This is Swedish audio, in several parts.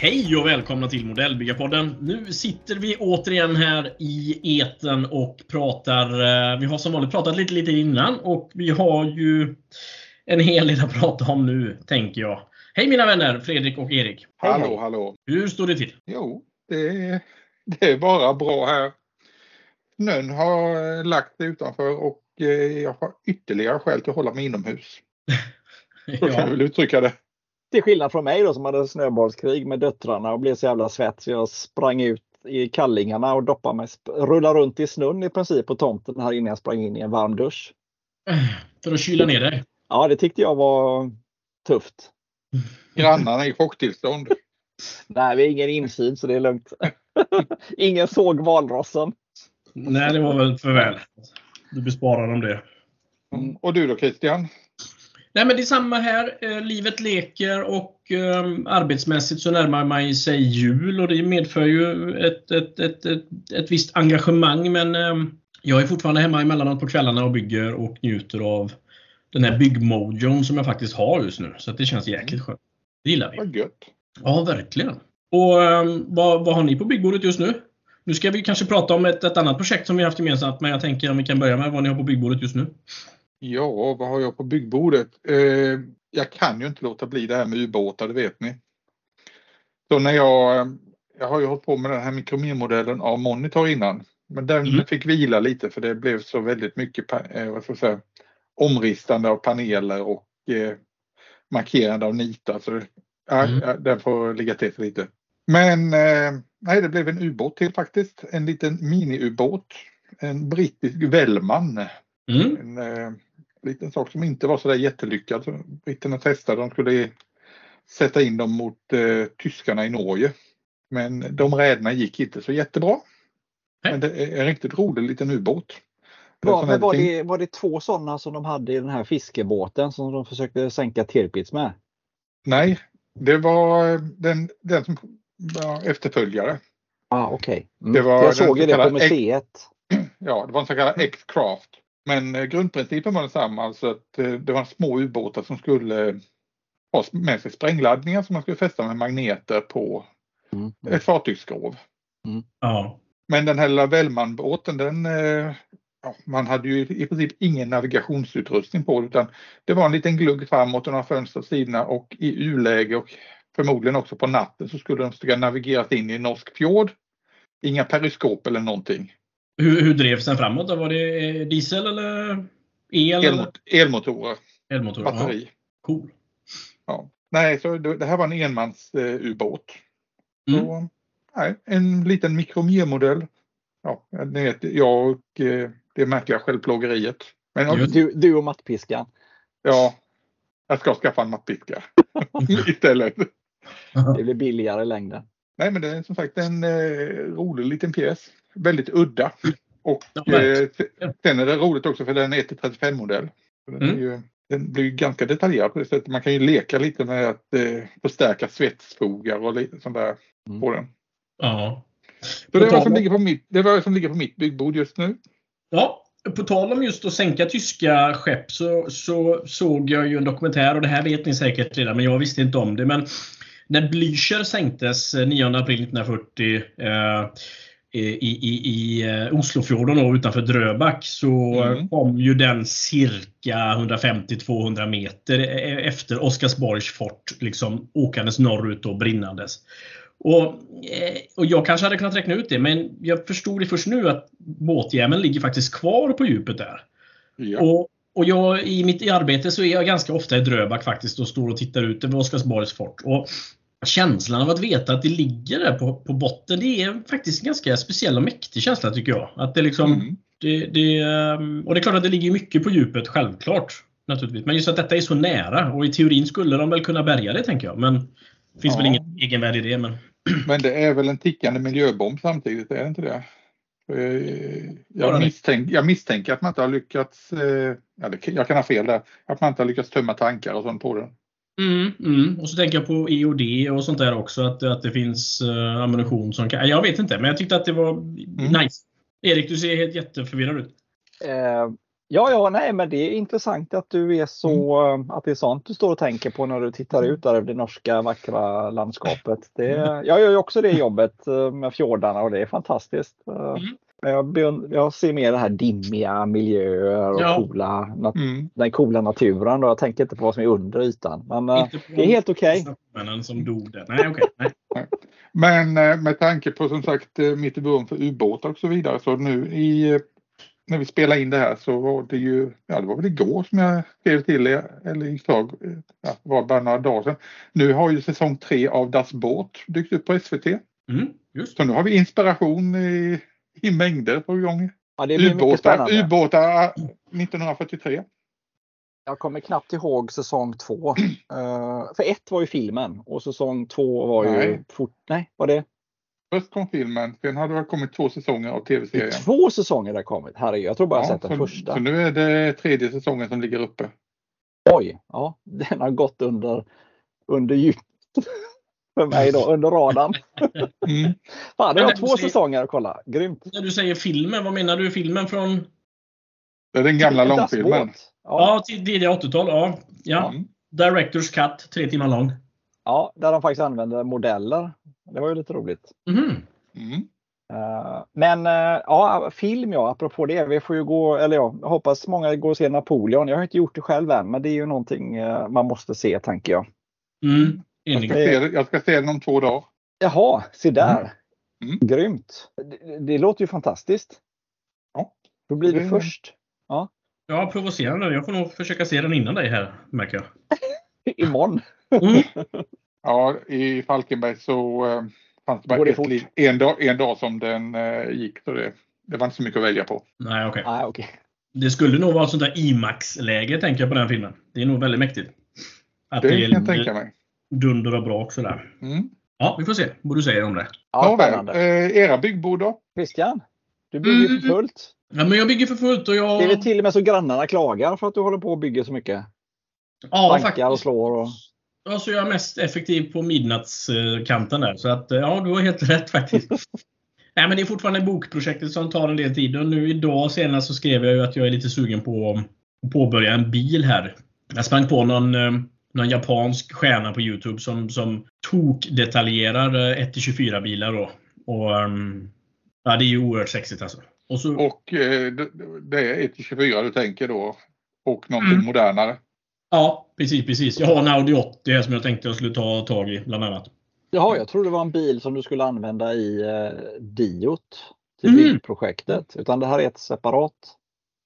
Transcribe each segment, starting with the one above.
Hej och välkomna till Modellbyggarpodden. Nu sitter vi återigen här i eten och pratar. Eh, vi har som vanligt pratat lite, lite innan och vi har ju en hel del att prata om nu, tänker jag. Hej mina vänner Fredrik och Erik. Hallå, hej, hallå. Hur står det till? Jo, det är, det är bara bra här. Snön har lagt sig utanför och eh, jag har ytterligare skäl till att hålla mig inomhus. Så kan jag väl uttrycka det. Till skillnad från mig då som hade snöbollskrig med döttrarna och blev så jävla svett så jag sprang ut i kallingarna och doppade mig, rullade runt i snön i princip på tomten här innan jag sprang in i en varm dusch. För att kyla ner dig? Ja, det tyckte jag var tufft. Grannarna i chocktillstånd? Nej, vi har ingen insyn så det är lugnt. ingen såg valrossen. Nej, det var väl för väl. Du besparar dem det. Mm. Och du då Christian? Nej, men det är samma här. Eh, livet leker och eh, arbetsmässigt så närmar man sig jul och det medför ju ett, ett, ett, ett, ett visst engagemang. Men eh, jag är fortfarande hemma emellanåt på kvällarna och bygger och njuter av den här byggmojon som jag faktiskt har just nu. Så det känns jäkligt skönt. Det gillar vi. Vad gött. Ja, verkligen. Och eh, vad, vad har ni på byggbordet just nu? Nu ska vi kanske prata om ett, ett annat projekt som vi haft gemensamt, men jag tänker om vi kan börja med vad ni har på byggbordet just nu. Ja, vad har jag på byggbordet? Eh, jag kan ju inte låta bli det här med ubåtar, det vet ni. Så när jag, jag har ju hållit på med den här mikromirmodellen av Monitor innan. Men den mm. fick vila lite för det blev så väldigt mycket eh, vad ska jag säga, omristande av paneler och eh, markerande av nitar. Så mm. den får ligga till sig lite. Men eh, nej, det blev en ubåt till faktiskt. En liten mini-ubåt. En brittisk Wellman. Mm. En, eh, liten sak som inte var så där jättelyckad. britterna testade, de skulle sätta in dem mot eh, tyskarna i Norge. Men de räderna gick inte så jättebra. Men det är en riktigt rolig liten ubåt. Var, men var, det, var det två sådana som de hade i den här fiskebåten som de försökte sänka Tirpitz med? Nej, det var den, den som var efterföljare. Ah, Okej, okay. mm. jag såg ju det på museet. Ja, det var en så kallad X-craft. Men eh, grundprincipen var densamma, alltså att eh, det var små ubåtar som skulle eh, ha med sig sprängladdningar som man skulle fästa med magneter på mm. ett fartygsskrov. Mm. Ja. Men den här lilla Wellman-båten den ja, man hade ju i princip ingen navigationsutrustning på det utan det var en liten glugg framåt och några fönster sidorna och i U-läge och förmodligen också på natten så skulle de försöka navigeras in i en norsk fjord. Inga periskop eller någonting. Hur, hur drevs den framåt? Då? Var det eh, diesel eller el? Elmot elmotorer. Elmotorer, Batteri. Ja. Cool. Ja. Nej, så det här var en enmansubåt. Eh, mm. en liten mikromiermodell. Ja, ni vet, jag och eh, det märkliga självplågeriet. Men, du, du och mattpiskan. Ja, jag ska skaffa en mattpiska istället. Det blir billigare i längden. Nej, men det är som sagt en eh, rolig liten pjäs väldigt udda. Och eh, sen är det roligt också för den är 1-35 modell. Den, mm. ju, den blir ganska detaljerad på det sättet. Man kan ju leka lite med att eh, förstärka svetsfogar och lite sånt där mm. på den. Ja. Så det är, vad som ligger på mitt, det var som ligger på mitt byggbord just nu. Ja, på tal om just att sänka tyska skepp så, så såg jag ju en dokumentär och det här vet ni säkert redan men jag visste inte om det. Men när Blücher sänktes 9 april 1940 eh, i, i, i eh, Oslofjorden då, utanför Dröback så mm. kom ju den cirka 150-200 meter e, efter Oscarsborgs fort liksom åkandes norrut och brinnandes. Och, eh, och jag kanske hade kunnat räkna ut det men jag förstod det först nu att båtjäveln ligger faktiskt kvar på djupet där. Ja. Och, och jag, i mitt arbete så är jag ganska ofta i Dröback faktiskt och står och tittar ut över Oscarsborgs fort. Och känslan av att veta att det ligger där på, på botten, det är faktiskt en ganska speciell och mäktig känsla tycker jag. Att det liksom, mm. det, det, ehm, och det är klart att det ligger mycket på djupet, självklart. Naturligtvis. Men just att detta är så nära och i teorin skulle de väl kunna bärga det tänker jag. Men det finns ja. väl inget egenvärde i det. Men... men det är väl en tickande miljöbomb samtidigt, är det inte det? Eh, jag, misstänk, jag misstänker att man inte har lyckats, eh, jag kan ha fel där, att man inte har lyckats tömma tankar och sånt på den. Mm, mm. Och så tänker jag på EOD och sånt där också. Att, att det finns uh, ammunition som kan... Jag vet inte, men jag tyckte att det var nice. Erik, du ser helt jätteförvirrad ut. Eh, ja, ja, nej, men det är intressant att du är så, Mm. att det är sånt du står och tänker på när du tittar ut där över det norska vackra landskapet. Det, jag gör ju också det jobbet eh, med fjordarna och det är fantastiskt. Eh, Mm. men Jag, jag ser mer det här dimmiga miljöer och Ja. coola, nat- Mm. den coola naturen. Och jag tänker inte på vad som är under ytan. Men eh, Inte på det är helt okej. Männen som dog där. Nej, okej. Nej. Men eh, med tanke på som sagt eh, mitt i början för ubåtar och så vidare så nu i när vi spelade in det här så var det ju, ja det var väl igår som jag skrev till er, eller i förrgår, eh, ja, det var bara några dagar sedan. Nu har ju säsong tre av Das Båt dykt upp på SVT. Mm, just Så nu har vi inspiration i, i mängder på gång. Ja, det blir Ubåtar, ubåtar eh, 1943. Jag kommer knappt ihåg säsong två. Eh, för ett var ju filmen och säsong två var ju... Nej. Fort, nej, var det? Först kom filmen, sen har det kommit två säsonger av tv-serien. två säsonger har kommit. Herregud, jag tror bara jag Ja, sett den så, första. så nu är det tredje säsongen som ligger uppe. Oj, ja, den har gått under, under djupt. För mig då, under radarn. Mm. Fan, det har två säger- säsonger att kolla. Grymt. När du säger filmen, vad menar du? Filmen från Det är den gamla långfilmen. Ja, ja, till tidiga 80-tal? Ja. ja. Mm. Directors Cut, tre timmar lång. ja, där de faktiskt använder modeller. Det var ju lite roligt. Mhm. Mm. Eh, Men eh, ja, film ja, apropå det. Vi får ju gå, eller ja, jag hoppas många går och ser Napoleon. Jag har inte gjort det själv än, men det är ju någonting eh, man måste se tänker jag. Mm. Jag, ska se, det- jag ska se den om två dagar. Jaha, se där. Mm. Grymt. Det, det låter ju fantastiskt. Ja. Då blir det Det- först. Ja, provocerande. Jag får nog försöka se den innan dig här, märker jag. Imorgon. Mm. Ja, i Falkenberg så eh, fanns det bara det ett en, dag, en dag som den eh, gick. Så det, det var inte så mycket att välja på. Nej, okej. Nej, okej. Det skulle nog vara ett sånt där IMAX-läge, tänker jag på den filmen. Det är nog väldigt mäktigt. Att Det det, kan jag tänka mig. Dunder och brak sådär. Mm. Ja, vi får se vad du säger om det. Ja, Ja, spännande. väl. Eh, era byggbord då? Christian, du bygger ju för Mm. fullt. Ja, men jag bygger för fullt och jag... Det är väl till och med så grannarna klagar för att du håller på och bygger så mycket. ja, bankar faktiskt. och slår och- Ja, så jag är mest effektiv på midnattskanten där. Så att, ja, du har helt rätt faktiskt. Nej, men det är fortfarande bokprojektet som tar en del tid. Och nu idag senast så skrev jag ju att jag är lite sugen på att påbörja en bil här. Jag sprang på någon, eh, någon japansk stjärna på Youtube som, som tok-detaljerar eh, 1-24 bilar då. Och, ehm, ja, det är ju oerhört sexigt alltså. Och så, Och eh, det, är 1-24 du tänker då. Och någonting Mm. modernare. ja, precis, precis. Jag har en Audi 80 här som jag tänkte jag skulle ta tag i bland annat. Jaha, jag trodde det var en bil som du skulle använda i eh, Diot till Mm. byggprojektet. Utan det här är ett separat.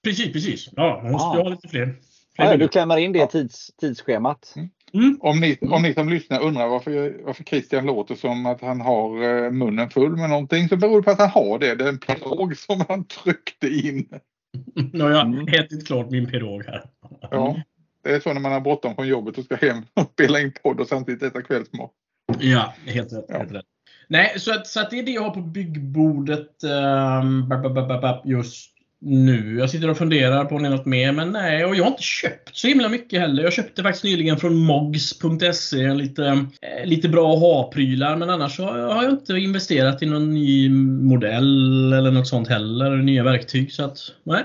Precis, precis. Ja, man måste Ah. ju ha lite fler. Ja, du klämmer in det Ja. tids, tidsschemat. Mm. Om ni, om ni som lyssnar undrar varför, varför Christian låter som att han har eh, munnen full med någonting så beror det på att han har det. Det är en pirog som han tryckte in. Nu har jag Mm. ätit klart min pirog här. Ja, det är så när man har bråttom från jobbet och ska hem och spela in podd och samtidigt äta kvällsmat. Ja, helt rätt. Ja. Helt rätt. Nej, så, att, så att det är det jag har på byggbordet um, bap, just nu. Jag sitter och funderar på om det är något mer, men nej. Och jag har inte köpt så himla mycket heller. Jag köpte faktiskt nyligen från mogs.se lite, eh, lite bra ha-prylar, men annars har jag inte investerat i någon ny modell eller något sånt heller. Nya verktyg. Så att, nej.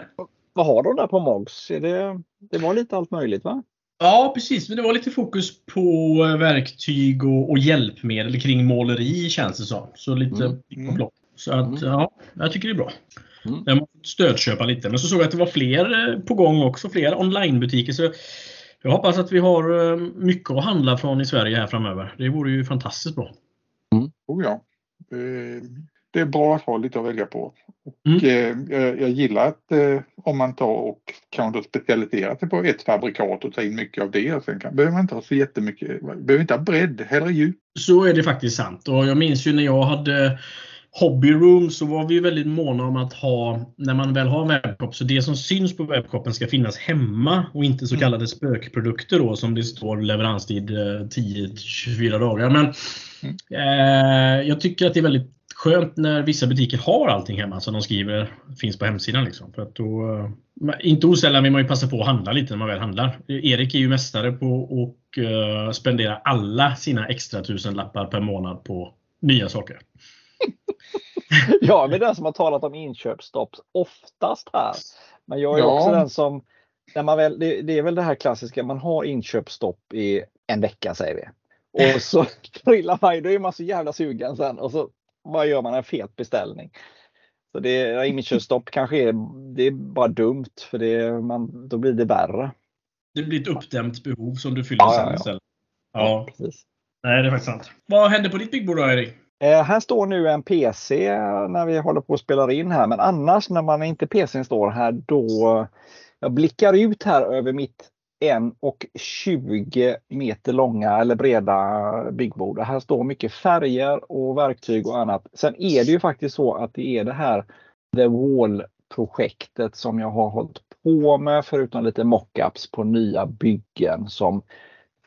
Vad har de där på Mogs? Det, det var lite allt möjligt va? Ja, precis. Men det var lite fokus på eh, verktyg och, och hjälpmedel kring måleri känns det som. Så lite Mm. plock. Så att, Mm. ja, jag tycker det är bra. Mm. Jag måste stödköpa lite. Men så såg jag att det var fler eh, på gång också. Fler onlinebutiker. Så jag hoppas att vi har eh, mycket att handla från i Sverige här framöver. Det vore ju fantastiskt bra. Oh ja. Eh, Det är bra att ha lite att välja på. Mm. Och, eh, jag, gillar att om man tar och kan då specialisera sig på ett fabrikat och ta in mycket av det. Sen kan, behöver man inte ha så jättemycket, behöver inte ha bredd, hellre djup. Så är det faktiskt sant. Och jag minns ju när jag hade Hobby Room så var vi väldigt måna om att ha, när man väl har en webbshop, så det som syns på webbshoppen ska finnas hemma och inte så Mm. kallade spökprodukter då som det står leveranstid eh, 10-24 dagar. Men Mm. eh, jag tycker att det är väldigt skönt när vissa butiker har allting hemma som de skriver finns på hemsidan. Liksom. För att då, eh, inte osällan vill man ju passa på att handla lite när man väl handlar. Erik är ju mästare på att uh, spendera alla sina extra tusenlappar per månad på nya saker. jag är den som har talat om inköpsstopp oftast här. Men jag är ja. också den som, när man väl, det, det, är väl det här klassiska, man har inköpsstopp i en vecka säger vi. Och så trillar man då är man så jävla sugen sen och så bara gör man en fet beställning. Så det inköpsstopp kanske är, det är bara dumt för det, man, då blir det värre. Det blir ett uppdämt behov som du fyller ja, sen ja, ja. istället. Ja, ja, precis. Nej, det är faktiskt sant. Vad händer på ditt byggbord då, Erik? Eh, här står nu en PC när vi håller på att spela in här, men annars när man inte PCn står här då jag blickar ut här över mitt 1,20 meter långa eller breda byggbord. Här står mycket färger och verktyg och annat. Sen är det ju faktiskt så att det är det här The Wall-projektet som jag har hållit på med förutom lite mockups på nya byggen som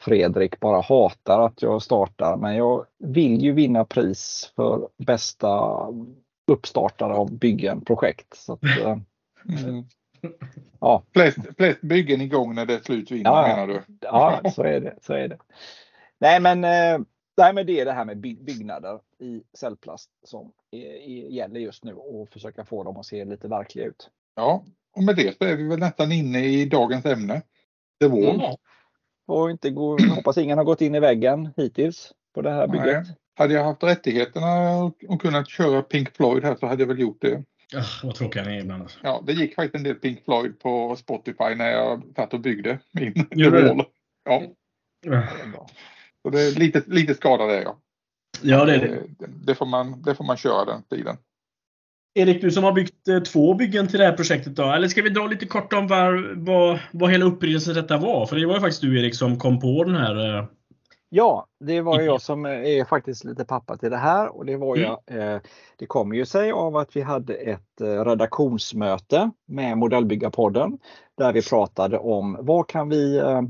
Fredrik bara hatar att jag startar. Men jag vill ju vinna pris för bästa uppstartare av byggen projekt. Så att, eh, mm. ja. flest, flest byggen igång när det är slut vinner ja, menar du? Ja, så är det. Så är det. Nej, men, eh, nej, men det är det här med byggnader i cellplast som gäller just nu och försöka få dem att se lite verkliga ut. Ja, och med det så är vi väl nästan inne i dagens ämne. Det var. Mm. Och inte gå, hoppas ingen har gått in i väggen hittills på det här bygget. Nej. Hade jag haft rättigheterna och kunnat köra Pink Floyd här så hade jag väl gjort det. Oh, vad tråkiga ni är ibland. Alltså. Ja, det gick faktiskt en del Pink Floyd på Spotify när jag satt och byggde min Gjorde Ja. Så det är lite, lite skadad är jag. Ja, det är det. Det, det, får man, det får man köra den tiden. Erik, du som har byggt eh, två byggen till det här projektet då. Eller ska vi dra lite kort om var, vad, vad hela upprinnelsen detta var? För det var ju faktiskt du Erik som kom på den här eh... Ja, det var jag som är faktiskt lite pappa till det här och det var mm. jag. Eh, det kommer ju sig av att vi hade ett eh, redaktionsmöte med Modellbyggarpodden där vi pratade om vad kan vi eh,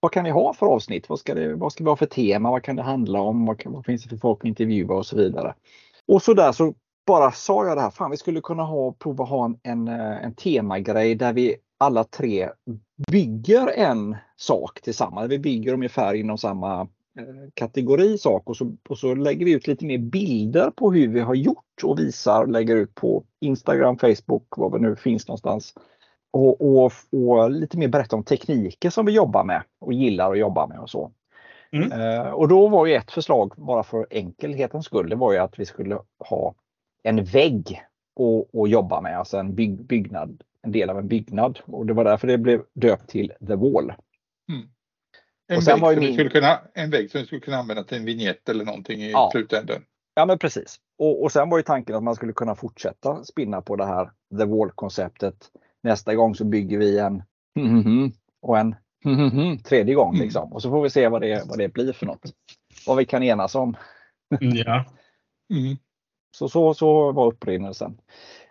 vad kan vi ha för avsnitt? Vad ska, det, vad ska vi ha för tema? Vad kan det handla om? Vad, vad finns det för folk att intervjua och så vidare? Och så där så bara sa jag det här, fan vi skulle kunna ha, prova ha en, en, eh, en temagrej där vi alla tre bygger en sak tillsammans. Vi bygger ungefär inom samma eh, kategori sak och så, och så lägger vi ut lite mer bilder på hur vi har gjort och visar, lägger ut på Instagram, Facebook, vad det nu finns någonstans. Och, och, och lite mer berätta om tekniker som vi jobbar med och gillar att jobba med och så. Mm. Uh, och då var ju ett förslag, bara för enkelhetens skull, det var ju att vi skulle ha en vägg att jobba med, alltså en byg, byggnad, en del av en byggnad. Och det var därför det blev döpt till The Wall. Mm. En, vägg var min... skulle kunna, en vägg som du skulle kunna använda till en vignett eller någonting i ja. slutänden. Ja men precis. Och, och sen var ju tanken att man skulle kunna fortsätta spinna på det här The Wall-konceptet. Nästa gång så bygger vi en och en tredje gång. Mm. Liksom. Och så får vi se vad det, vad det blir för något. Vad vi kan enas om. Ja. Mm. Så, så, så var upprinnelsen.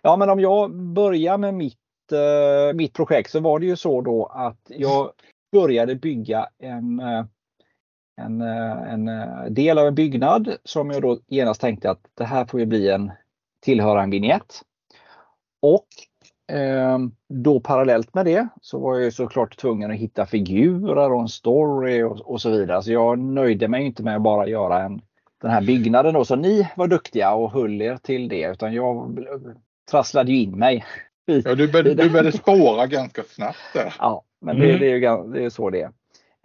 Ja, men om jag börjar med mitt, eh, mitt projekt så var det ju så då att jag började bygga en, eh, en, eh, en eh, del av en byggnad som jag då genast tänkte att det här får ju bli en tillhöra en vignett. Och eh, då parallellt med det så var jag såklart tvungen att hitta figurer och en story och, och så vidare. Så jag nöjde mig inte med att bara göra en den här byggnaden då. Så ni var duktiga och höll er till det utan jag trasslade in mig. Ja, du, började, du började spåra ganska snabbt där. Ja, men det, mm. det är ju det är så det är.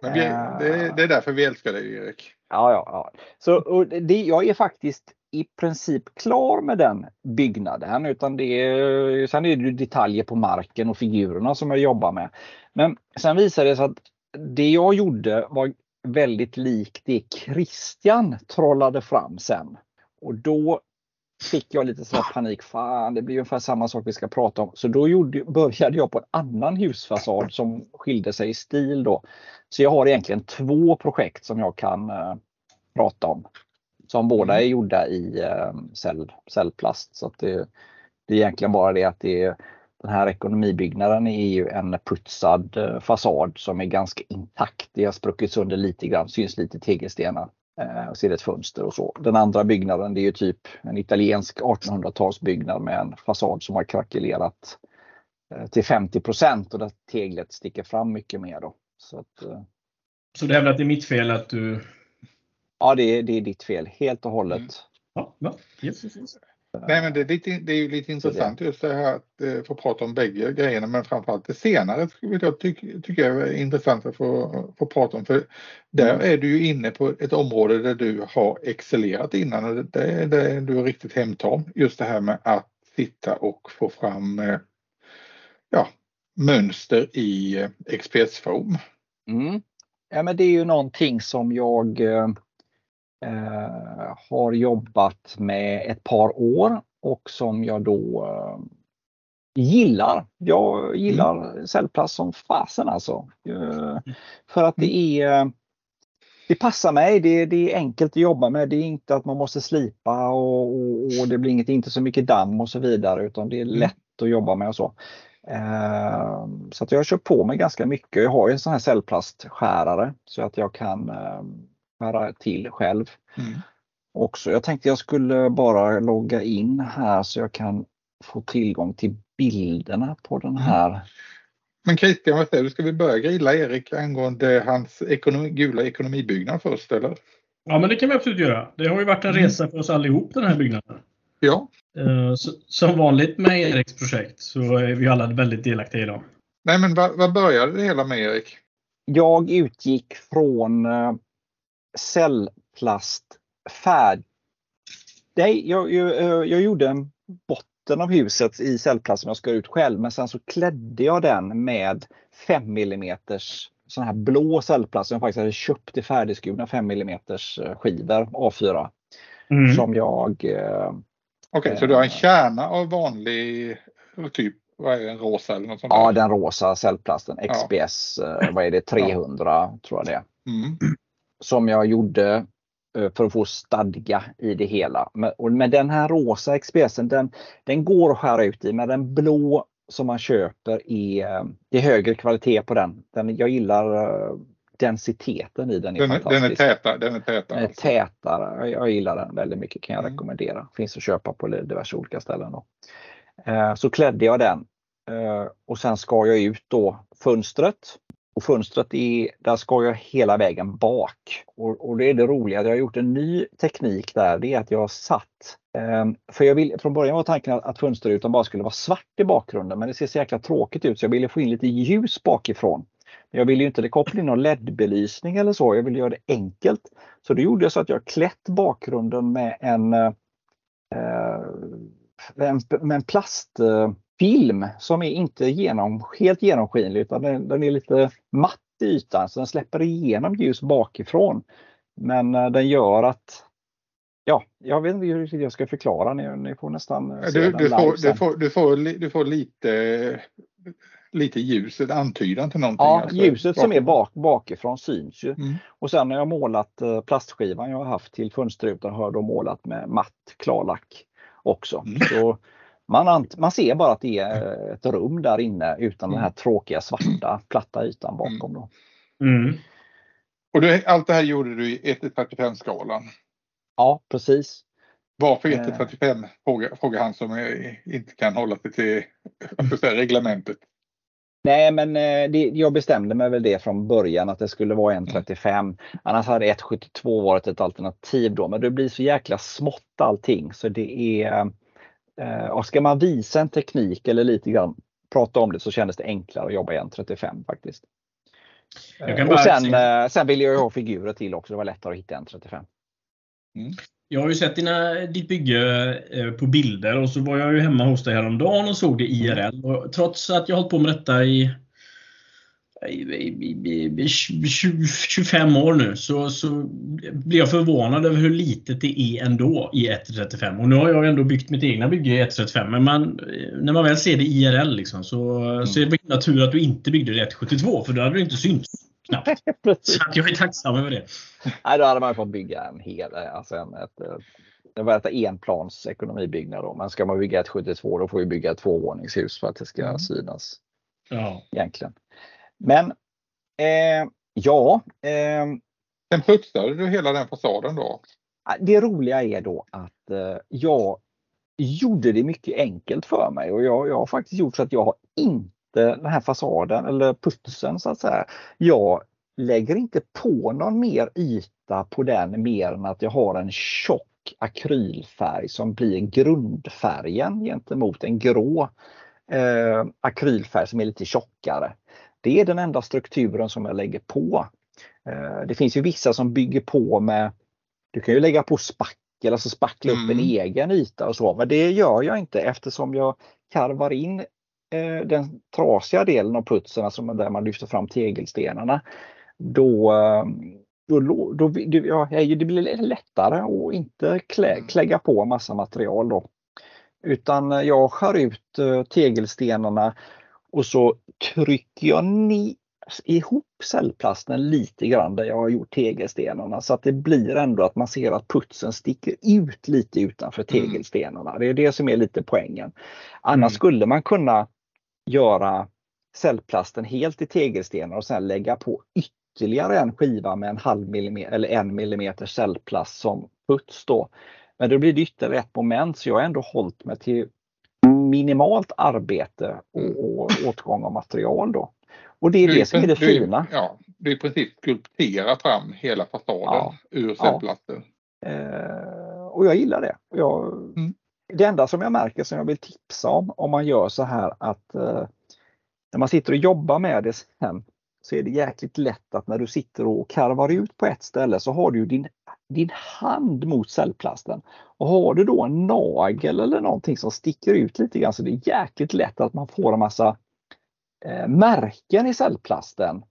Men vi, det, det, är därför vi älskar dig Erik. Ja, ja, ja. Så, det, jag är faktiskt i princip klar med den byggnaden. Utan det är, sen är det detaljer på marken och figurerna som jag jobbar med. Men sen visade det sig att det jag gjorde var väldigt likt det Christian trollade fram sen. Och då fick jag lite sån panik. Fan, det blir ungefär samma sak vi ska prata om. Så då gjorde, började jag på en annan husfasad som skilde sig i stil då. Så jag har egentligen två projekt som jag kan uh, prata om. Som båda är gjorda i uh, cell, cellplast. Så det, det är egentligen bara det att det är den här ekonomibyggnaden är ju en putsad eh, fasad som är ganska intakt. Det har spruckit sönder lite grann, syns lite tegelstenar. Eh, och det ett fönster och så. Den andra byggnaden det är ju typ en italiensk 1800-talsbyggnad med en fasad som har krackelerat eh, till 50% och där teglet sticker fram mycket mer. Då. Så, att, så det är väl att det är mitt fel att du... Ja, det är, det är ditt fel helt och hållet. Mm. Ja, ja. Yes, yes, yes. Nej, men det är, lite, det är ju lite intressant just det här att eh, få prata om bägge grejerna, men framförallt det senare vill jag tycker tyck jag är intressant att få, få prata om. För där mm. är du ju inne på ett område där du har excellerat innan och det är det du är riktigt hemtam. Just det här med att sitta och få fram eh, ja, mönster i eh, XPS-form. Mm. Ja, men det är ju någonting som jag eh, eh, har jobbat med ett par år och som jag då eh, gillar. Jag gillar mm. cellplast som fasen alltså. Eh, för att det är det passar mig, det, det, är enkelt att jobba med. Det är inte att man måste slipa och, och, och det blir inget, inte så mycket damm och så vidare utan det är mm. lätt att jobba med och så. Eh, så att jag kör på mig ganska mycket. Jag har ju en sån här cellplastskärare så att jag kan eh, skära till själv. Mm. Också. Jag tänkte jag skulle bara logga in här så jag kan få tillgång till bilderna på den mm. här. Mm. Men Christian, vad säger du? Ska vi börja grilla Erik angående hans ekonomi, gula ekonomibyggnad först eller? Ja, men det kan vi absolut göra. Det har ju varit en mm. resa för oss allihop den här byggnaden. Ja. Eh, som vanligt med Eriks projekt så är vi alla väldigt delaktiga idag. Nej, men vad, vad började det hela med Erik? Jag utgick från eh, cellplastfärg. Nej, jag, jag, eh, jag gjorde en botten av huset i cellplast som jag skar ut själv men sen så klädde jag den med 5 mm sån här blå cellplast som jag faktiskt hade köpt i färdigskurna 5 mm skivor A4. Mm. Som jag Okej, okay, så du har en kärna av vanlig typ, vad är det, en rosa eller något sånt? Ja, den rosa cellplasten XPS, ja. Eh, vad är det, 300 ja. tror jag det är. Mm. Som jag gjorde eh, för att få stadga i det hela. Med den här rosa XPSen, den, den går att skära ut i, men den blå som man köper är, det är högre kvalitet på den. den jag gillar eh, densiteten i den är den, fantastisk. Den är tätare. Den är tätare. Den är alltså. tätare. Jag gillar den väldigt mycket kan jag mm. rekommendera. Finns att köpa på diverse olika ställen. Då. Eh, så klädde jag den eh, och sen skar jag ut då fönstret. Och fönstret är, där ska jag hela vägen bak. Och, och det är det roliga, jag har gjort en ny teknik där, det är att jag har satt eh, för jag vill, från början var tanken att, att fönsterrutan bara skulle vara svart i bakgrunden men det ser så jäkla tråkigt ut så jag ville få in lite ljus bakifrån. Jag ville ju inte koppla in någon LED-belysning eller så, jag ville göra det enkelt. Så då gjorde jag så att jag klätt bakgrunden med en, eh, eh en, med en eh, plastfilm som är inte genom, helt genomskinlig utan den, den är lite matt i ytan så den släpper igenom ljus bakifrån. Men eh, den gör att Ja, jag vet inte hur jag ska förklara. Ni, ni får nästan se du, du, får, du, får, du, får, du får lite lite ljus, en antydan till någonting. Ja, alltså, ljuset som är bak, bakifrån syns ju. Mm. Och sen har jag målat eh, plastskivan jag har haft till fönsterrutan har jag då målat med matt klarlack också. Mm. Så man, man ser bara att det är ett rum där inne utan mm. den här tråkiga svarta platta ytan bakom. Då. Mm. Och du, allt det här gjorde du i 1-35 skalan? Ja, precis. Varför 1-35? Frågar, frågar han som inte kan hålla sig till reglementet. Nej, men eh, det, jag bestämde mig väl det från början att det skulle vara 1.35. Annars hade 1.72 varit ett alternativ då, men det blir så jäkla smått allting så det är eh, och ska man visa en teknik eller lite grann prata om det så kändes det enklare att jobba i 1.35 faktiskt. Och sen, eh, sen ville jag ha figurer till också, det var lättare att hitta 1.35. Mm. Jag har ju sett dina, ditt bygge eh, på bilder och så var jag ju hemma hos dig häromdagen och såg det IRL. Och trots att jag har hållit på med detta i 25 år nu så, så blir jag förvånad över hur litet det är ändå i 1.35. Och nu har jag ändå byggt mitt egna bygge i 1.35 men man, när man väl ser det IRL liksom, så, mm. så är det natur att du inte byggde det i 1.72 för då hade det inte synts knappt. så jag är tacksam över det. Nej, då hade man fått bygga en hel, alltså en, ett, det var ett enplans ekonomibyggnad då. Men ska man bygga ett 72 då får vi bygga ett tvåvåningshus för att det ska mm. synas. Ja. Egentligen. Men eh, ja, eh, Sen putsade du hela den fasaden då? Det roliga är då att eh, jag gjorde det mycket enkelt för mig och jag, jag har faktiskt gjort så att jag har inte den här fasaden eller putsen så att säga. Jag lägger inte på någon mer yta på den mer än att jag har en tjock akrylfärg som blir grundfärgen gentemot en grå eh, akrylfärg som är lite tjockare. Det är den enda strukturen som jag lägger på. Eh, det finns ju vissa som bygger på med, du kan ju lägga på spackel, alltså spackla mm. upp en mm. egen yta och så, men det gör jag inte eftersom jag karvar in eh, den trasiga delen av putsen, alltså där man lyfter fram tegelstenarna. Då, eh, då, då, då ja, det blir lättare att inte klä, mm. klägga på massa material då. Utan jag skär ut tegelstenarna och så trycker jag ihop cellplasten lite grann där jag har gjort tegelstenarna så att det blir ändå att man ser att putsen sticker ut lite utanför mm. tegelstenarna. Det är det som är lite poängen. Annars mm. skulle man kunna göra cellplasten helt i tegelstenar och sen lägga på ytterligare en skiva med en halv millimeter eller en millimeter cellplast som puts då. Men då blir det ytterligare ett moment så jag har ändå hållit mig till minimalt arbete och, och åtgång av material då. Och det är du, det som är det du, fina. Ja, du i princip skulpterar fram hela fasaden ja, ur cellplattor. Ja. Eh, och jag gillar det. Jag, mm. Det enda som jag märker som jag vill tipsa om, om man gör så här att eh, när man sitter och jobbar med det sen så är det jäkligt lätt att när du sitter och karvar ut på ett ställe så har du din, din hand mot cellplasten. Och har du då en nagel eller någonting som sticker ut lite grann så det är jäkligt lätt att man får en massa eh, märken i cellplasten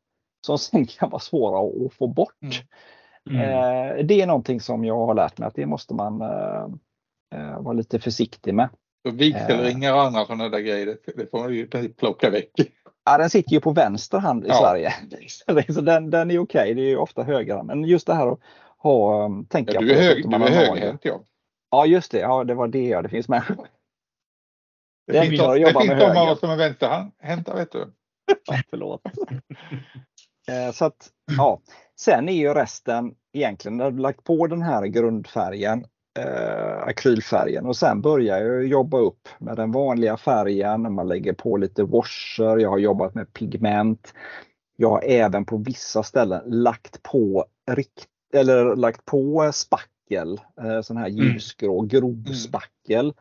som sen kan vara svåra att få bort. Mm. Eh, det är någonting som jag har lärt mig att det måste man eh, eh vara lite försiktig med. vigselringar och andra sådana där grejer, det får man ju plocka väck. Ja, den sitter ju på vänster hand i ja. Sverige. Så den, den är okej, okay. det är ofta höger Men just det här att ha, um, tänka ja, du är på hög, Du är högerhänt ja. Ja just det, ja det var det ja, det finns människor. Det, det finns, det finns de av oss som är vänsterhänta vet du. Förlåt. Eh, så att, ja. Sen är ju resten egentligen, när du lagt på den här grundfärgen eh, akrylfärgen och sen börjar jag jobba upp med den vanliga färgen. Man lägger på lite washer. Jag har jobbat med pigment. Jag har även på vissa ställen lagt på rikt eller lagt på spackel, eh, sån här mm. ljusgrå grovspackel. Mm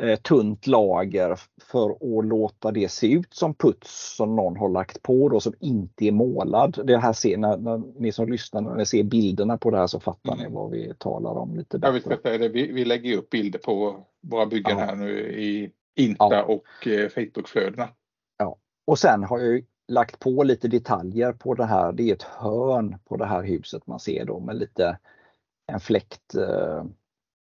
eh, tunt lager för att låta det se ut som puts som någon har lagt på då som inte är målad. Det här ser, när, när ni som lyssnar, när ni ser bilderna på det här så fattar mm. ni vad vi talar om lite bättre. Ja, vi, ska säga det. Vi, vi lägger upp bilder på våra byggen ja. här nu i Insta ja. och eh, Facebookflödena. Ja, och sen har jag lagt på lite detaljer på det här. Det är ett hörn på det här huset man ser då med lite en fläkt, eh,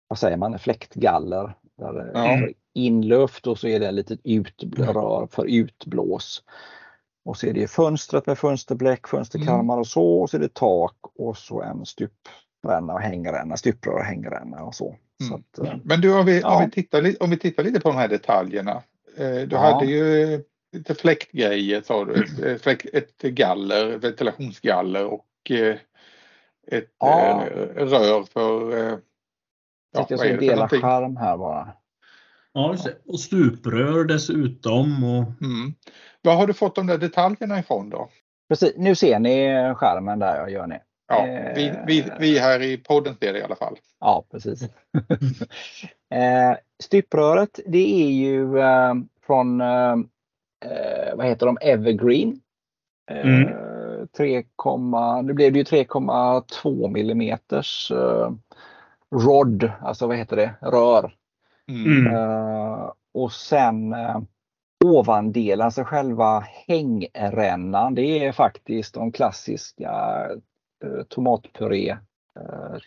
vad säger man, en fläktgaller där ja. Inluft och så är det ett litet utrör för utblås. Och så är det fönstret med fönsterbläck, fönsterkarmar mm. och så. Och så är det tak och så en stupränna och hängränna, stuprör och hängränna och så. Mm. så att, eh, Men du, om vi, ja. om, vi tittar, om vi tittar lite på de här detaljerna. Eh, du ja. hade ju lite fläktgrejer sa du. Ett, ett galler, ventilationsgaller och eh, ett ja. rör för Ja, jag ska dela skärm här bara. Ja, och stuprör dessutom. Och... Mm. Var har du fått de där detaljerna ifrån då? Precis, nu ser ni skärmen där, gör ni. Ja, vi, vi, vi här i podden ser det i alla fall. Ja, precis. eh, stupröret, det är ju eh, från, eh, vad heter de, Evergreen. Mm. 3, nu blev det ju 3,2 millimeters rod, alltså vad heter det, rör. Mm. Uh, och sen uh, ovandelen, alltså själva hängrännan, det är faktiskt de klassiska uh, tomatpuré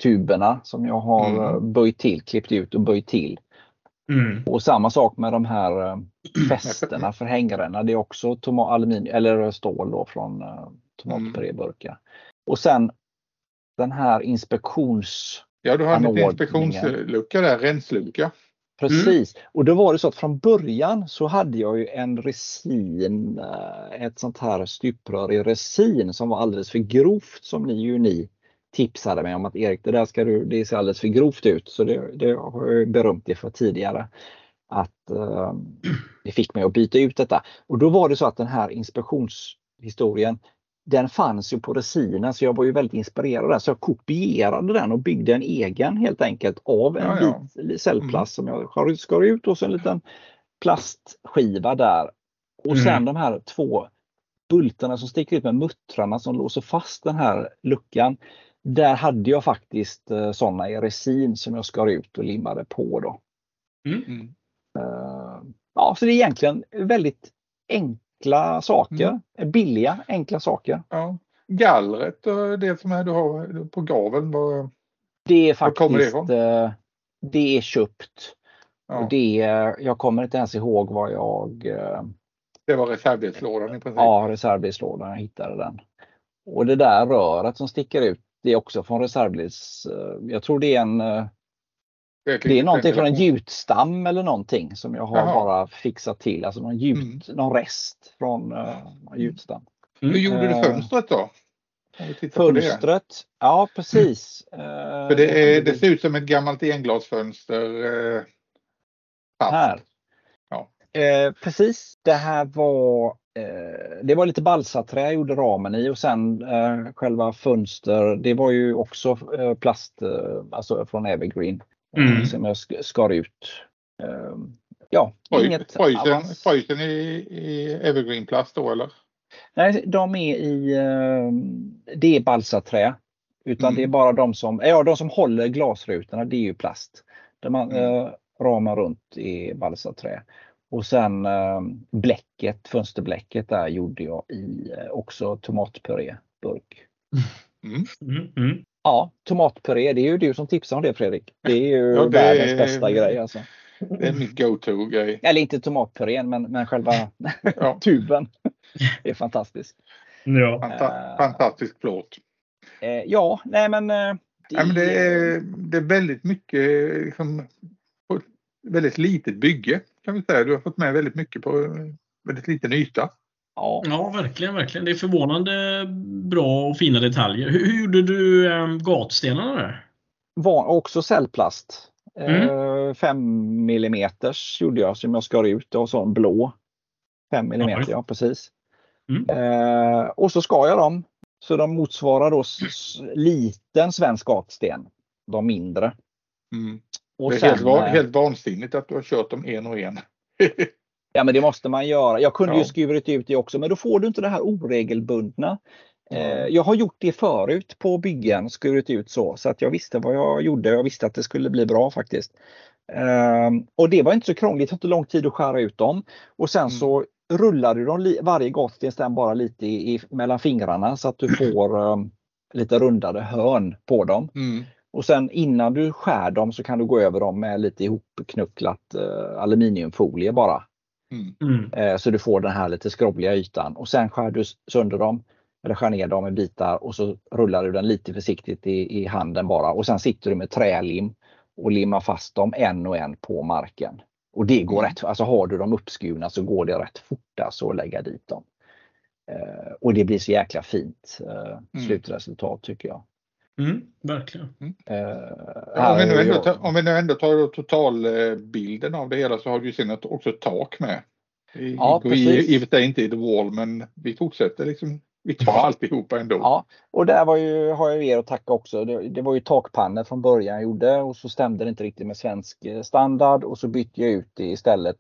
tuberna som jag har mm. böjt till, klippt ut och böjt till. Mm. Och samma sak med de här fästena för hängränna. Det är också aluminium eller stål då från tomatpuréburkar. Och sen den här inspektions Ja, du har en liten inspektionslucka där, renslucka. Precis, mm. och då var det så att från början så hade jag ju en resin, eh, ett sånt här stuprör i resin som var alldeles för grovt som ni ju ni tipsade mig om att Erik, det där ska du, det ser alldeles för grovt ut. Så det, det har jag berömt dig för tidigare. Att eh, det fick mig att byta ut detta. Och då var det så att den här inspektionshistorien den fanns ju på resinen så jag var ju väldigt inspirerad där. Så jag kopierade den och byggde en egen helt enkelt av en Ja, ja. bit cellplast som jag skar- ut och så en liten plastskiva där. Och sen Mm. de här två bultarna som sticker ut med muttrarna som låser fast den här luckan. Där hade jag faktiskt eh, sådana i resin som jag skar ut och limmade på. Då. Mm. Eh, ja, så det är egentligen väldigt enkla saker. Billiga, enkla saker. Ja. Gallret och det som är du har på gaveln. Vad, Det är Var kommer det faktiskt ifrån? eh, det är köpt. ja, det är, jag kommer inte ens ihåg vad jag eh, det var reservdelslådan i princip. Ja, reservdelslådan, jag hittade den. Och det där röret som sticker ut, det är också från reservdels... Jag tror det är en... eh, Det är någonting från en gjutstam eller någonting som jag har Jaha. bara fixat till. Alltså någon, gjut, Mm. någon rest från uh, en gjutstam. Hur gjorde du Eh, fönstret då? På det. Fönstret, ja precis. Eh, För det, är, det ser ut som ett gammalt englasfönster. Eh, fast. Här. Ja. Eh, precis, det här var eh, det var lite balsaträ jag gjorde ramen i och sen eh, själva fönster, det var ju också eh, plast, eh, alltså från Evergreen eh, Mm. som jag sk- skar ut. Eh, ja, Oj, inget avans- frysen i, i evergreenplast då eller? Nej, de är i, eh, det är balsaträ. Utan Mm. det är bara de som, ja, de som håller glasrutorna, det är ju plast. Där man, Mm. eh, ramen runt är balsaträ. Och sen eh, bläcket, fönsterbläcket där gjorde jag i eh, också tomatpuréburk. Mm. Mm, mm. Ja, tomatpuré, det är ju du som tipsar om det Fredrik. Det är ju Ja, det världens är- bästa grej alltså. Det är min go-to-grej. Eller inte tomatpurén men, men själva Ja, tuben. Det är fantastiskt. Ja. fanta- Eh. fantastisk plåt. Eh, ja, nej men. Eh, Ja, men det, är, det är väldigt mycket, liksom, på ett väldigt litet bygge kan vi säga. Du har fått med väldigt mycket på väldigt liten yta. Ja, ja, verkligen, verkligen. Det är förvånande bra och fina detaljer. Hur, hur gjorde du äm, gatstenarna där? var också cellplast. Mm. Eh, 5 millimeters gjorde jag som jag skar ut och så en blå. 5 millimeter, Ja, ja precis. Mm. Eh, och så skar jag dem. Så de motsvarar då liten svensk gatsten. De mindre. Mm. Och det är sen, helt, eh, helt vansinnigt att du har kört dem en och en. Ja men det måste man göra. Jag kunde Ja. ju skurit ut det också men då får du inte det här oregelbundna. Ja. Jag har gjort det förut på byggen, skurit ut så. Så att jag visste vad jag gjorde. Jag visste att det skulle bli bra faktiskt. Ehm, och det var inte så krångligt, det tog inte lång tid att skära ut dem. Och sen Mm. så rullar du dem varje gatsten bara lite i, i, mellan fingrarna så att du får ehm, lite rundade hörn på dem. Mm. Och sen innan du skär dem så kan du gå över dem med lite ihopknucklat eh, aluminiumfolie bara. Mm. Mm. Eh, Så du får den här lite skrovliga ytan och sen skär du sönder dem eller skär ner dem i bitar och så rullar du den lite försiktigt i, i handen bara och sen sitter du med trälim och limmar fast dem en och en på marken. Och det går Mm. rätt, alltså har du dem uppskurna så går det rätt fort alltså att lägga dit dem. Eh, och det blir så jäkla fint eh, slutresultat tycker jag. Mm, verkligen. Eh, Ja, om, vi nu ändå jag- tar, om vi nu ändå tar totalbilden av det hela så har du ju sen också ett tak med. I, Ja, i, precis. Och för sig inte i the wall men vi fortsätter liksom. Vi tar alltihopa ändå. Ja, och där var ju, har jag er att tacka också. Det, det var ju takpannor från början jag gjorde och så stämde det inte riktigt med svensk eh, standard och så bytte jag ut det istället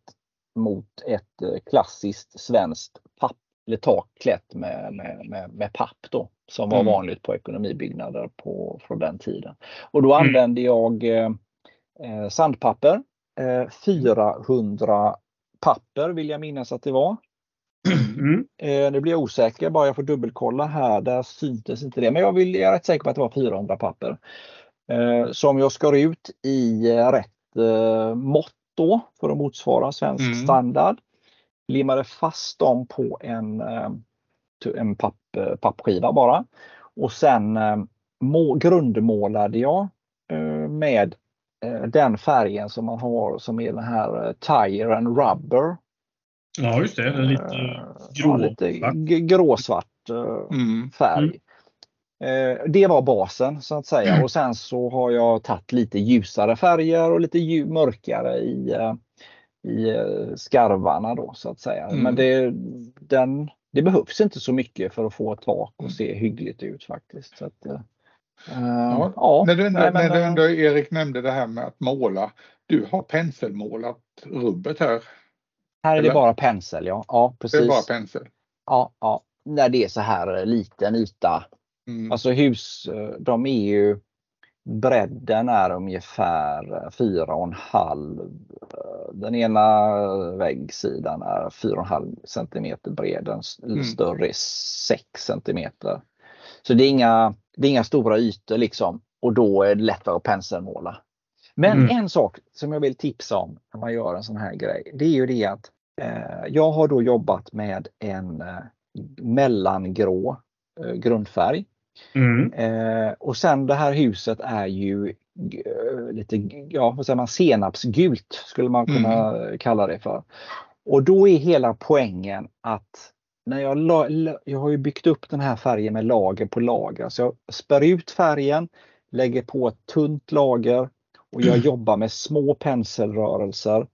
mot ett eh, klassiskt svenskt papp, eller tak klätt med, med, med, med papp då, som var Mm. vanligt på ekonomibyggnader på, från den tiden. Och då Mm. använde jag eh, sandpapper, eh, 400 papper vill jag minnas att det var. Mm. Eh, nu blir jag osäker, bara jag får dubbelkolla här. Där syntes inte det. Men jag, vill, jag är rätt säker på att det var 400 papper. Eh, som jag skar ut i eh, rätt eh, mått då för att motsvara svensk Mm. standard. Limmade fast dem på en, eh, en papp, pappskiva bara. Och sen eh, må, grundmålade jag eh, med eh, den färgen som man har som är den här eh, Tire and Rubber. Ja, just det. Lite Eh, grå. ja, lite gråsvart eh, Mm. färg. Mm. Eh, det var basen så att säga och sen så har jag tagit lite ljusare färger och lite mörkare i, eh, i eh, skarvarna då så att säga. Mm. Men det, den, det behövs inte så mycket för att få ett tak och se hyggligt ut faktiskt. Så att, uh, ja, ja, när du, ändå, nej, men, när du ändå, Erik nämnde det här med att måla. Du har penselmålat rubbet här. Här är eller? det bara pensel, ja. ja precis. Det är bara pensel. Ja, ja. När det är så här liten yta Mm. Alltså hus, eh, de är ju Bredden är ungefär 4,5 eh, Den ena väggsidan är 4,5 cm bred, den mm. större är 6 cm. Så det är, inga, det är inga stora ytor liksom och då är det lättare att penselmåla. Men mm. en sak som jag vill tipsa om när man gör en sån här grej, det är ju det att eh, jag har då jobbat med en eh, mellangrå eh, grundfärg Mm. Eh, och sen det här huset är ju eh, lite, ja vad säger man, senapsgult skulle man kunna mm. kalla det för. Och då är hela poängen att när jag, la, jag har ju byggt upp den här färgen med lager på lager. Så jag spär ut färgen, lägger på ett tunt lager och jag mm. jobbar med små penselrörelser.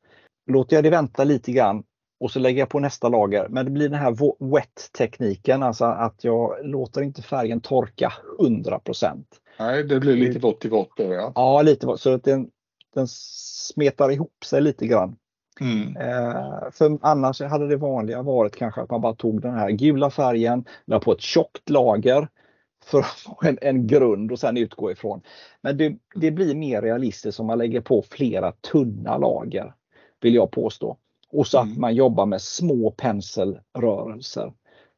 Låter jag det vänta lite grann och så lägger jag på nästa lager. Men det blir den här wet-tekniken, alltså att jag låter inte färgen torka 100% Nej, det blir lite vått i vått. Ja. ja, lite vått. Så att den, den smetar ihop sig lite grann. Mm. Eh, för annars hade det vanliga varit kanske att man bara tog den här gula färgen, la på ett tjockt lager för att få en, en grund och sen utgå ifrån. Men det, det blir mer realistiskt om man lägger på flera tunna lager, vill jag påstå. Och så att mm. man jobbar med små penselrörelser.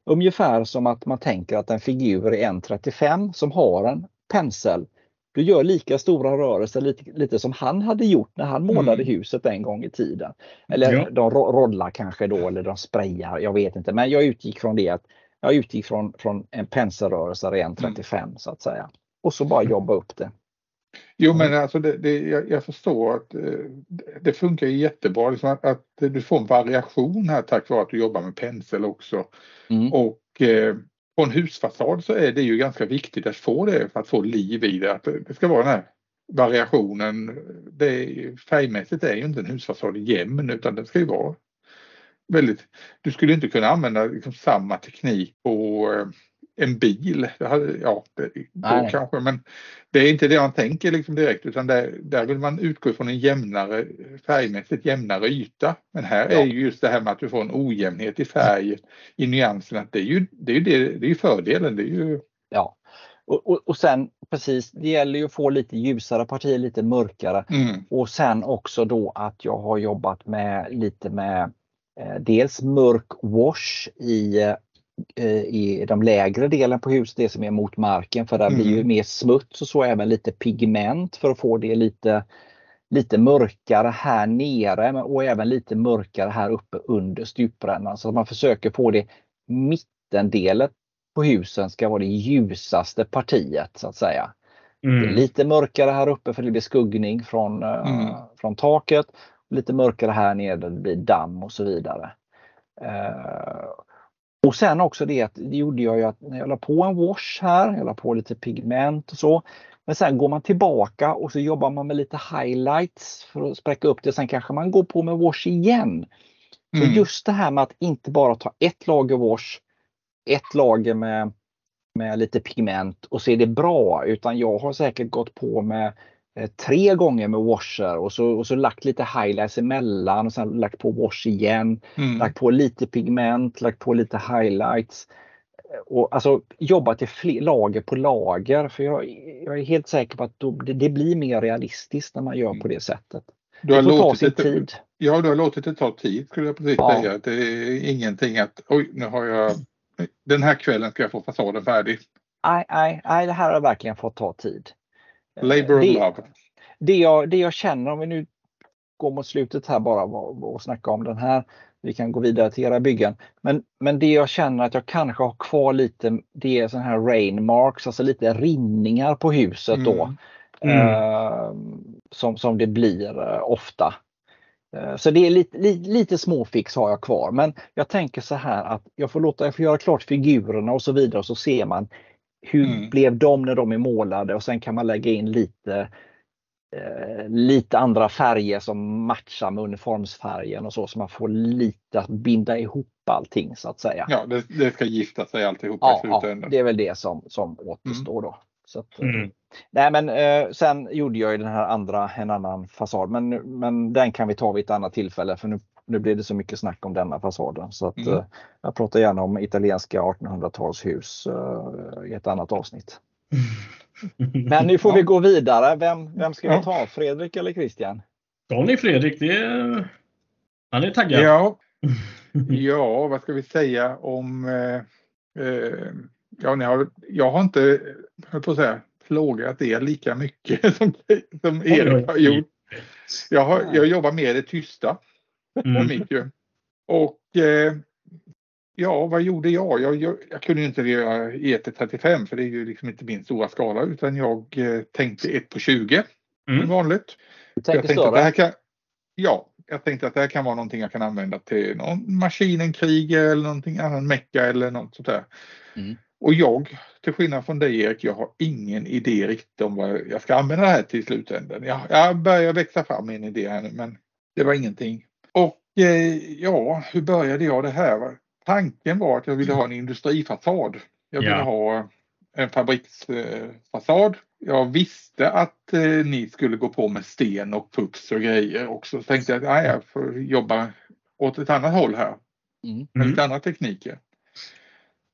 Ungefär som att man tänker att en figur är 1,35 som har en pensel. Du gör lika stora rörelser lite, lite som han hade gjort när han målade mm. huset en gång i tiden. Eller ja. de rollar kanske då eller de sprayar, jag vet inte. Men jag utgick från det att jag utgick från, från en penselrörelse i 1,35 mm. så att säga. Och så bara jobba upp det. Jo men alltså det, det, jag, jag, förstår att eh, det funkar jättebra liksom att, att, du får en variation här tack vare att du jobbar med pensel också. Mm. Och eh, på en husfasad så är det ju ganska viktigt att få det för att få liv i det. Att det ska vara den här variationen. Det, färgmässigt är ju inte en husfasad jämn utan den ska ju vara väldigt... Du skulle inte kunna använda liksom samma teknik på eh, en bil. ja, det kanske, men det är inte det man tänker liksom direkt utan där, där vill man utgå från en jämnare färgmässigt jämnare yta. Men här ja. är ju just det här med att du får en ojämnhet i färg i nyanserna. Det är ju, det är det, det är fördelen. Det är ju... Ja, och, och, och, sen precis, det gäller ju att få lite ljusare partier, lite mörkare. Mm. Och sen också då att jag har jobbat med lite med eh, dels mörk wash i i de lägre delen på huset, det som är mot marken för där mm. blir ju mm. mer smuts och så även lite pigment för att få det lite, lite mörkare här nere och även lite mörkare här uppe under stuprännan. Så att man försöker få det mittendelen på husen ska vara det ljusaste partiet så att säga. Mm. Det är lite mörkare här uppe för det blir skuggning från, eh, mm. från taket. Lite mörkare här nere där det blir damm och så vidare. Uh, och sen också det att det gjorde jag ju att när jag la på en wash här, jag la på lite pigment och så. Men sen går man tillbaka och så jobbar man med lite highlights för att spräcka upp det. Sen kanske man går på med wash igen. Så mm. just det här med att inte bara ta ett lager wash, ett lager med, med lite pigment och är det bra. Utan jag har säkert gått på med tre gånger med washer och så, och så lagt lite highlights emellan och sen lagt på wash igen. Mm. Lagt på lite pigment, lagt på lite highlights. Eh, och alltså jobbat i fler, lager på lager för jag, jag är helt säker på att då, det, det, blir mer realistiskt när man gör på det sättet. Du har det får ta sin det, tid. Ja, du har låtit det ta tid skulle jag precis ja. säga. Det är ingenting att oj, nu har jag den här kvällen ska jag få fasaden färdig. Nej, nej, nej, det här har verkligen fått ta tid. Labor of love. Det jag, det jag känner, om vi nu går mot slutet här bara och, och snacka om den här. Vi kan gå vidare till era byggen. Men, men det jag känner att jag kanske har kvar lite, det är sån här rain marks, alltså lite rinningar på huset då. Mm. Mm. Eh, som, som det blir eh, ofta. Eh, så det är lite, lite, lite småfix har jag kvar. Men jag tänker så här att jag får låta, jag får göra klart figurerna och så vidare och så ser man hur Mm. blev de när de är målade? Och sen kan man lägga in lite eh, lite andra färger som matchar med uniformsfärgen och så, så man får lite att binda ihop allting så att säga. Ja, det, det ska gifta sig alltihopa Ja, i ja, slutändan. det är väl det som, som återstår då. Så att, eh, Mm. Nej men eh, sen gjorde jag ju den här andra, en annan fasad men, men den kan vi ta vid ett annat tillfälle för nu, nu blir det så mycket snack om denna fasaden. Så att, Mm. eh, jag pratar gärna om italienska 1800-talshus eh, i ett annat avsnitt. Men nu får Ja. vi gå vidare. Vem, vem ska vi ta? Fredrik eller Christian? Donny Fredrik, det är... Han är taggad. Ja, ja, vad ska vi säga om... Eh, eh, ja, ni har, jag har inte, höll på att säga, plågat er lika mycket som, som Erik har gjort. Jag, har, jag jobbar mer i det tysta Mm. mitt ju. Och eh, ja, vad gjorde jag? Jag, jag? jag kunde ju inte göra ET35 för det är ju liksom inte min stora skala utan jag eh, tänkte 1 på 20 som Mm. vanligt. Du Jag tänker tänkte att det här kan, ja, jag tänkte att det här kan vara någonting jag kan använda till någon maskinenkriger eller någonting annat, mecka eller något sånt där. Mm. Och jag, till skillnad från dig Erik, jag har ingen idé riktigt om vad jag ska använda det här till i slutändan. Jag, jag börjar växa fram min idé här nu men det var ingenting. Och eh, ja, hur började jag det här? Tanken var att jag ville ha en industrifasad. Jag ville Ja. ha en fabriksfasad. Jag visste att eh, ni skulle gå på med sten och puts och grejer också. Så tänkte jag att nej, jag får jobba åt ett annat håll här Mm. med Mm. lite andra tekniker.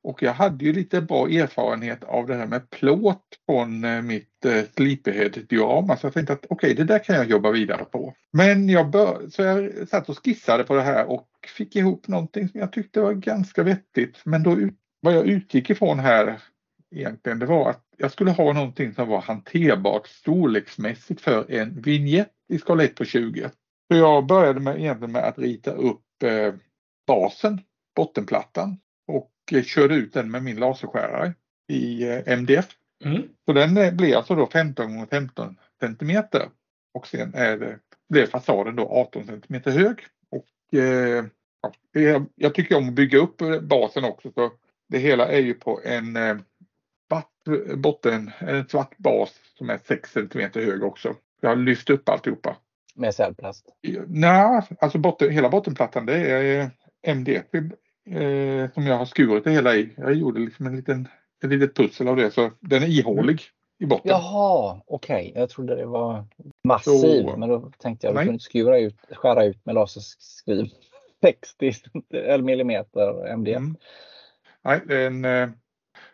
Och jag hade ju lite bra erfarenhet av det här med plåt från eh, mitt eh, Sleepyhead-diorama. Så jag tänkte att okej, det där kan jag jobba vidare på. Men jag, bör, så jag satt och skissade på det här och fick ihop någonting som jag tyckte var ganska vettigt. Men då, vad jag utgick ifrån här egentligen, det var att jag skulle ha någonting som var hanterbart storleksmässigt för en vignett i skala 1 på 20. Så jag började med, egentligen med att rita upp eh, basen, bottenplattan och körde ut den med min laserskärare i eh, MDF. Mm. Så den eh, blir alltså då 15 x 15 centimeter och sen är det, blev fasaden då 18 centimeter hög. Och eh, jag tycker om att bygga upp eh, basen också så det hela är ju på en eh, svart botten, en svart bas som är 6 centimeter hög också. Jag har lyft upp alltihopa. Med cellplast. Nej, alltså botten, hela bottenplattan det är MDF eh, som jag har skurit det hela i. Jag gjorde liksom en liten, ett litet pussel av det så den är ihålig i botten. Jaha, okej. Jag trodde det var massiv, Så- men då tänkte jag att du kunde skura ut, skära ut med laserskriv 60 eller millimeter MDF. Mm. Nej, det är en, eh,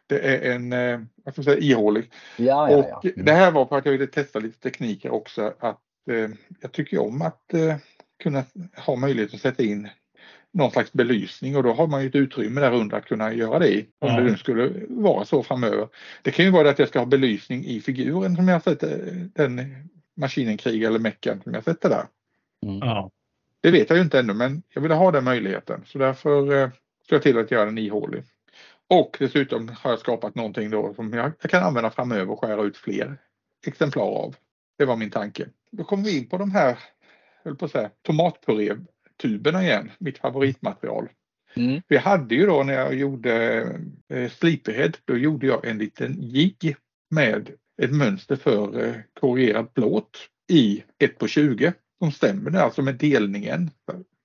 det är en eh, vad ska jag säga, ihålig. Ja, ja, och ja. Mm. det här var för att jag ville testa lite tekniker också. Att, eh, jag tycker om att eh, kunna ha möjlighet att sätta in någon slags belysning och då har man ju ett utrymme där under att kunna göra det i. Om Ja. det nu skulle vara så framöver. Det kan ju vara det att jag ska ha belysning i figuren som jag sätter, den maskinen krig eller meckan som jag sätter där. Ja. Det vet jag ju inte ännu men jag ville ha den möjligheten så därför eh, såg jag till att göra den ihålig. Och dessutom har jag skapat någonting då som jag, jag kan använda framöver och skära ut fler exemplar av. Det var min tanke. Då kommer vi in på de här, höll på att säga, tomatpuré-tuberna igen, mitt favoritmaterial. Mm. Vi hade ju då när jag gjorde eh, Sleepyhead, då gjorde jag en liten jigg med ett mönster för eh, korrigerad plåt i 1 på 20 som stämmer alltså med delningen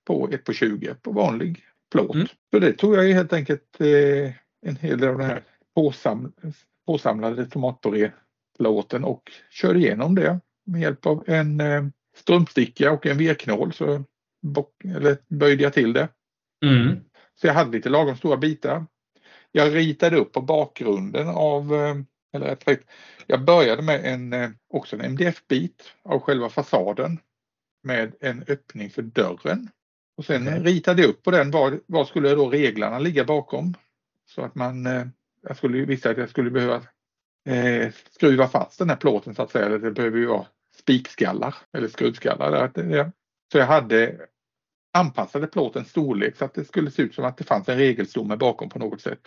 på 1 på 20 på vanlig plåt. Mm. Så det tog jag helt enkelt eh, en hel del av den här påsam, påsamlade tomatpuré-plåten och körde igenom det med hjälp av en eh, strumpsticka och en virknål så bock, eller böjde jag till det. Mm. Så jag hade lite lagom stora bitar. Jag ritade upp på bakgrunden av, eh, eller rätt sagt, jag började med en, eh, också en MDF-bit av själva fasaden med en öppning för dörren. Och sen Okej. ritade jag upp på den, var, var skulle då reglarna ligga bakom? Så att man, eh, jag skulle visa att jag skulle behöva eh, skruva fast den här plåten så att säga. Det behöver ju vara spikskallar eller skruvskallar. Där. Så jag hade anpassade plåtens storlek så att det skulle se ut som att det fanns en regelstomme bakom på något sätt.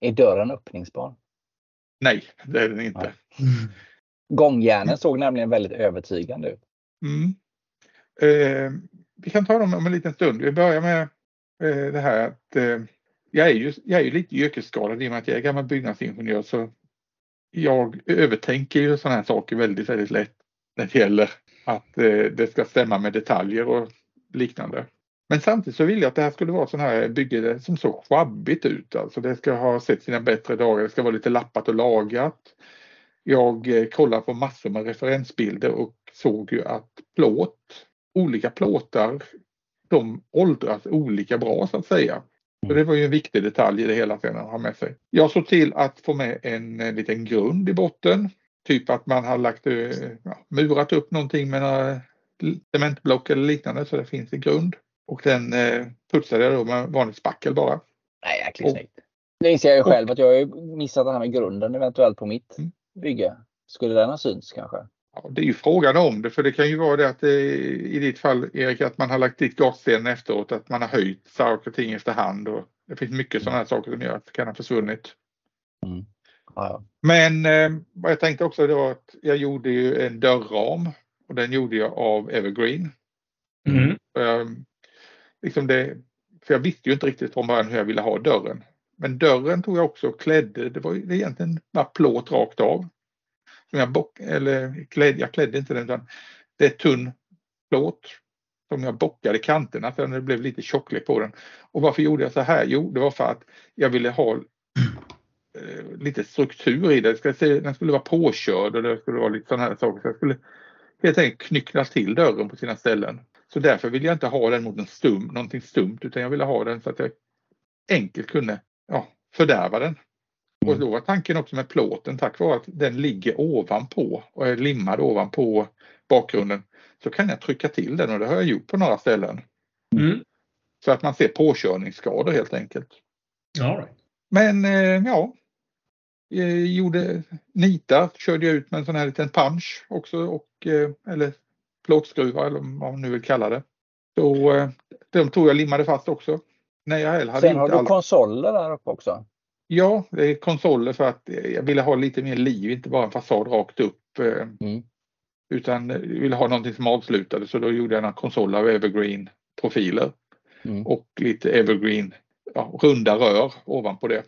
Är dörren öppningsbar? Nej, det är den inte. Gångjärnen såg nämligen väldigt övertygande ut. Mm. Eh, vi kan ta dem om en liten stund. Vi börjar med eh, det här att eh, jag är ju, jag är ju lite yrkesskadad i och med att jag är gammal byggnadsingenjör så jag övertänker ju sådana här saker väldigt, väldigt lätt när det gäller att eh, det ska stämma med detaljer och liknande. Men samtidigt så vill jag att det här skulle vara sån här bygge som såg sjabbigt ut. Alltså det ska ha sett sina bättre dagar. Det ska vara lite lappat och lagat. Jag eh, kollade på massor med referensbilder och såg ju att plåt, olika plåtar, de åldras olika bra så att säga. Så det var ju en viktig detalj i det hela sen att ha med sig. Jag såg till att få med en, liten grund i botten. Typ att man har lagt, eh, ja, murat upp någonting med några cementblock eller liknande så det finns en grund. Och den eh, putsade jag då med vanligt spackel bara. Nej, jäkligt snyggt. Det inser jag ju själv att jag har missat det här med grunden eventuellt på mitt mm. bygge. Skulle den ha synts kanske? Ja, det är ju frågan om det, för det kan ju vara det att det, i ditt fall Erik, att man har lagt dit gasstenen efteråt, att man har höjt saker och ting efterhand. Och det finns mycket sådana här saker som gör att det kan ha försvunnit. Mm. Ja. Men eh, vad jag tänkte också det var att jag gjorde ju en dörrram och den gjorde jag av Evergreen. Mm. Jag, liksom det, för jag visste ju inte riktigt från början hur jag ville ha dörren. Men dörren tog jag också och klädde, det var ju egentligen bara plåt rakt av som jag bock, eller kläd, jag klädde inte den utan det är tunn plåt som jag bockade kanterna för det blev lite tjocklek på den. Och varför gjorde jag så här? Jo, det var för att jag ville ha eh, lite struktur i det. den skulle vara påkörd och det skulle vara lite sådana här saker. Så jag skulle helt enkelt knyckla till dörren på sina ställen. Så därför vill jag inte ha den mot en stum, någonting stumt utan jag ville ha den så att jag enkelt kunde ja, fördärva den. Och mm. då var tanken också med plåten tack vare att den ligger ovanpå och är limmad ovanpå bakgrunden så kan jag trycka till den och det har jag gjort på några ställen. Mm. Så att man ser påkörningsskador helt enkelt. All right. Men eh, ja, jag gjorde nitar, körde jag ut med en sån här liten punch också och eh, eller plåtskruvar eller vad man nu vill kalla det. Så eh, de tog jag limmade fast också. Nej, jag hade Sen har du allt. konsoler där uppe också? Ja, det är konsoler för att jag ville ha lite mer liv, inte bara en fasad rakt upp. Eh, mm. Utan ville ha någonting som avslutade så då gjorde jag en konsol av evergreen profiler. Mm. Och lite evergreen ja, runda rör ovanpå det.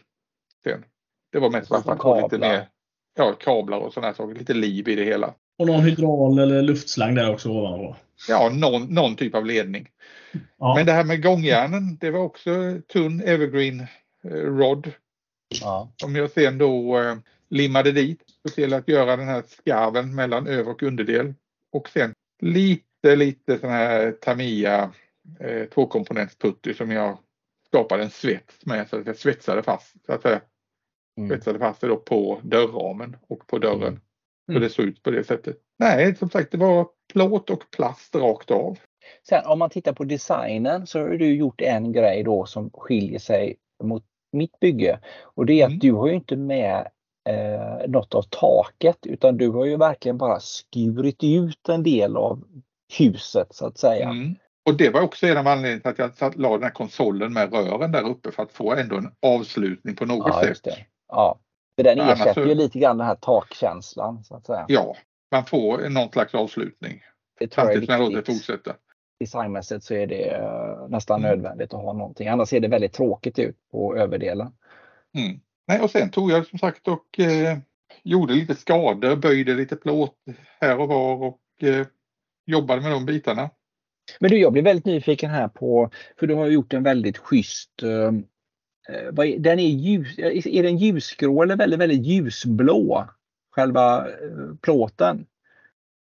Sen. Det var mest för att man får lite mer ja, kablar och sådana saker, lite liv i det hela. Och någon hydral eller luftslang där också ovanpå? Ja, någon, någon typ av ledning. Ja. Men det här med gångjärnen, det var också tunn evergreen eh, rod Ja. Som jag sen då eh, limmade dit till att göra den här skarven mellan över och underdel. Och sen lite, lite sån här Tamiya eh, tvåkomponentsputty som jag skapade en svets med så att jag svetsade fast så att säga. Mm. Svetsade fast det då på dörrramen och på dörren. Mm. Så det såg ut på det sättet. Nej, som sagt det var plåt och plast rakt av. Sen om man tittar på designen så har du gjort en grej då som skiljer sig mot mitt bygge. Och det är att mm. du har ju inte med eh, något av taket utan du har ju verkligen bara skurit ut en del av huset så att säga. Mm. Och det var också en av anledningarna till att jag la den här konsolen med rören där uppe för att få ändå en avslutning på något ja, sätt. Ja, för den ersätter så... ju lite grann den här takkänslan så att säga. Ja, man får någon slags avslutning. Det tror Samtidigt jag är viktigt. fortsätta designmässigt så är det uh, nästan mm. nödvändigt att ha någonting. Annars ser det väldigt tråkigt ut på överdelen. Mm. Nej, och sen tog jag som sagt och eh, gjorde lite skador, böjde lite plåt här och var och eh, jobbade med de bitarna. Men du, jag blir väldigt nyfiken här på, för du har gjort en väldigt schysst eh, eh den är, ljus, är den ljusgrå eller väldigt, väldigt ljusblå? Själva eh, plåten?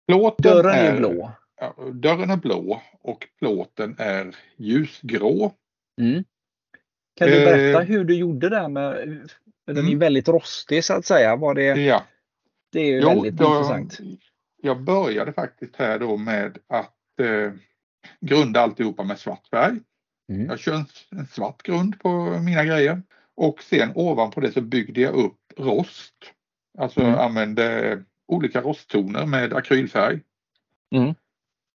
Plåten Dörren är, är blå dörren är blå och plåten är ljusgrå. Mm. Kan du berätta eh, hur du gjorde det med, den är mm. väldigt rostig så att säga. Var det, ja. det är ju jo, väldigt då, intressant. Jag började faktiskt här då med att eh, grunda alltihopa med svart färg. Mm. Jag kör en, en svart grund på mina grejer och sen ovanpå det så byggde jag upp rost. Alltså mm. använde olika rosttoner med akrylfärg. Mm.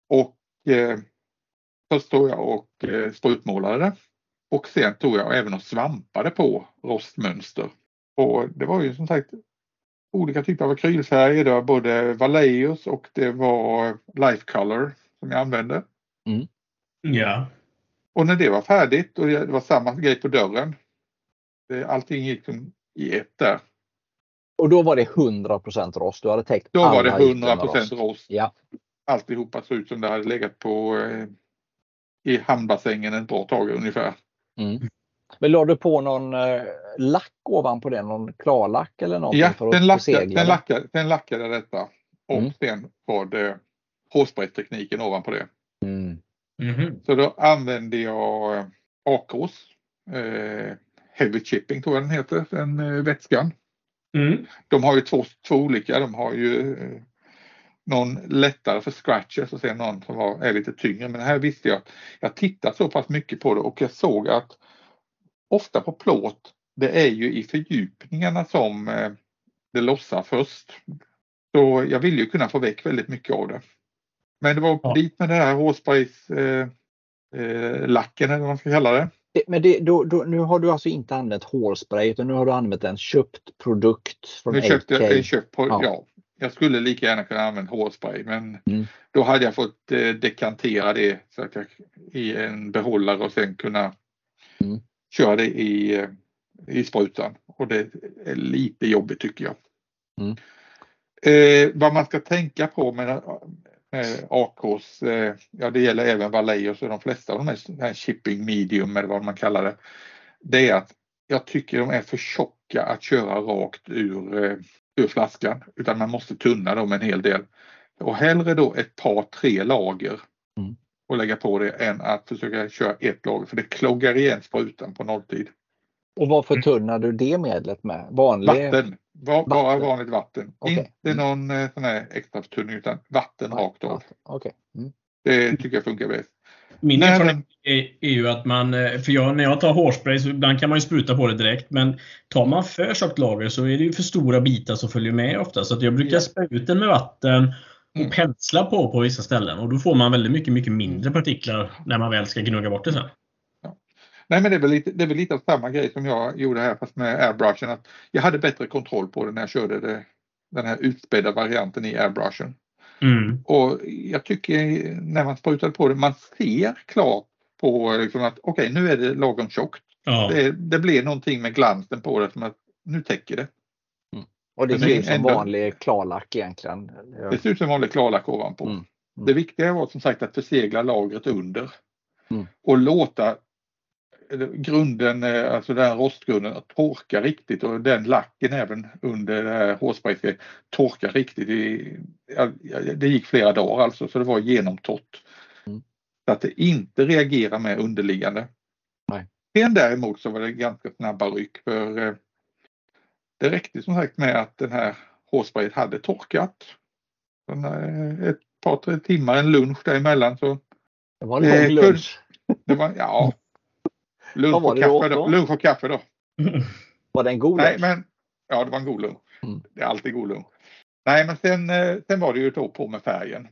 Och eh, först tog jag och eh, sprutmålade det. Och sen tog jag även och svampade på rostmönster. Och det var ju som sagt olika typer av akrylfärger. Det var både Valleus och det var Life Color som jag använde. Mm. Ja. Och när det var färdigt och det var samma grej på dörren. Allting gick i ett där. Och då var det 100 rost? Du hade täckt Då var det alla 100 ytorna rost. rost. Ja. Alltihopa såg ut som det hade legat på eh, i hamnbassängen ett bra tag ungefär. Mm. Men la du på någon eh, lack ovanpå det? Någon klarlack eller någonting? Ja, för att den lackade, den, lackade, den lackade detta. Och Mm. sen var det hårspraytekniken ovanpå det. Mm. Mhm. Så då använde jag eh, Acros eh, Heavy Chipping tror jag den heter, den eh, vätskan. Mm. De har ju två, två olika. De har ju eh, någon lättare för scratches och sen någon som var, är lite tyngre. Men här visste jag, jag tittat så pass mycket på det och jag såg att ofta på plåt, det är ju i fördjupningarna som eh, det lossar först. Så jag vill ju kunna få väck väldigt mycket av det. Men det var Ja. dit med det här hårsprays eh, eh, eller vad man ska kalla det. Det- Men det, då, då, nu har du alltså inte använt hårspray utan nu har du använt en köpt produkt från Nu köpte AK. jag en köpt på, Ja. ja. Jag skulle lika gärna kunna använda hårspray men Mm. då hade jag fått eh, dekantera det så att jag, i en behållare och sen kunna Mm. köra det i, eh, i sprutan. Och det är lite jobbigt tycker jag. Mm. Eh, vad man ska tänka på med eh, AKs, eh, ja det gäller även Vallejo och de flesta av de här, här shipping medium eller vad man kallar det. Det är att jag tycker de är för tjocka att köra rakt ur, eh, ur flaskan utan man måste tunna dem en hel del. Och hellre då ett par tre lager Mm. och lägga på det än att försöka köra ett lager för det kloggar igen sprutan på nolltid. Och vad förtunnar du det medlet med? Vanlig? Vatten, Va- bara Vatten. vanligt vatten. Okej. Inte någon eh, sån här extra förtunning utan vatten rakt av. Okej. Mm. Det tycker jag funkar bäst. Min Nej, erfarenhet är, är ju att man, eh, för jag, när jag tar hårspray så ibland kan man ju spruta på det direkt men tar man för tjockt lager så är det ju för stora bitar som följer med ofta. Så att jag brukar spä ut den med vatten och Mm. pensla på på vissa ställen och då får man väldigt mycket, mycket mindre partiklar när man väl ska gnugga bort det sen. Nej men det är, väl lite, det är väl lite av samma grej som jag gjorde här fast med airbrushen. Att jag hade bättre kontroll på det när jag körde det, den här utspädda varianten i airbrushen. Mm. Och jag tycker när man sprutade på det, man ser klart på liksom att okej nu är det lagom tjockt. Ja. Det, det blir någonting med glansen på det som att nu täcker det. Och det ser ut som ändå- vanlig klarlack egentligen. Det ser ut som vanlig klarlack ovanpå. Mm. Mm. Det viktiga var som sagt att försegla lagret under. Mm. Och låta grunden, eh, alltså den här rostgrunden, att torka riktigt och den lacken även under det här hårsprayen torka riktigt. I, det gick flera dagar alltså så det var genomtorrt. Mm. Så att det inte reagerar med underliggande. Nej. Sen däremot så var det ganska snabba ryck för eh, det räckte som sagt med att den här hårsprayet hade torkat. När, ett par tre timmar, en lunch däremellan så Det var en Eh, lång lunch. det var, ja. Lunch och, kaffe då. lunch och kaffe då. Var det en god Nej, lunch? men ja, det var en god lunch. Mm. Det är alltid god lunch. Nej, men sen, eh, sen var det ju då på med färgen.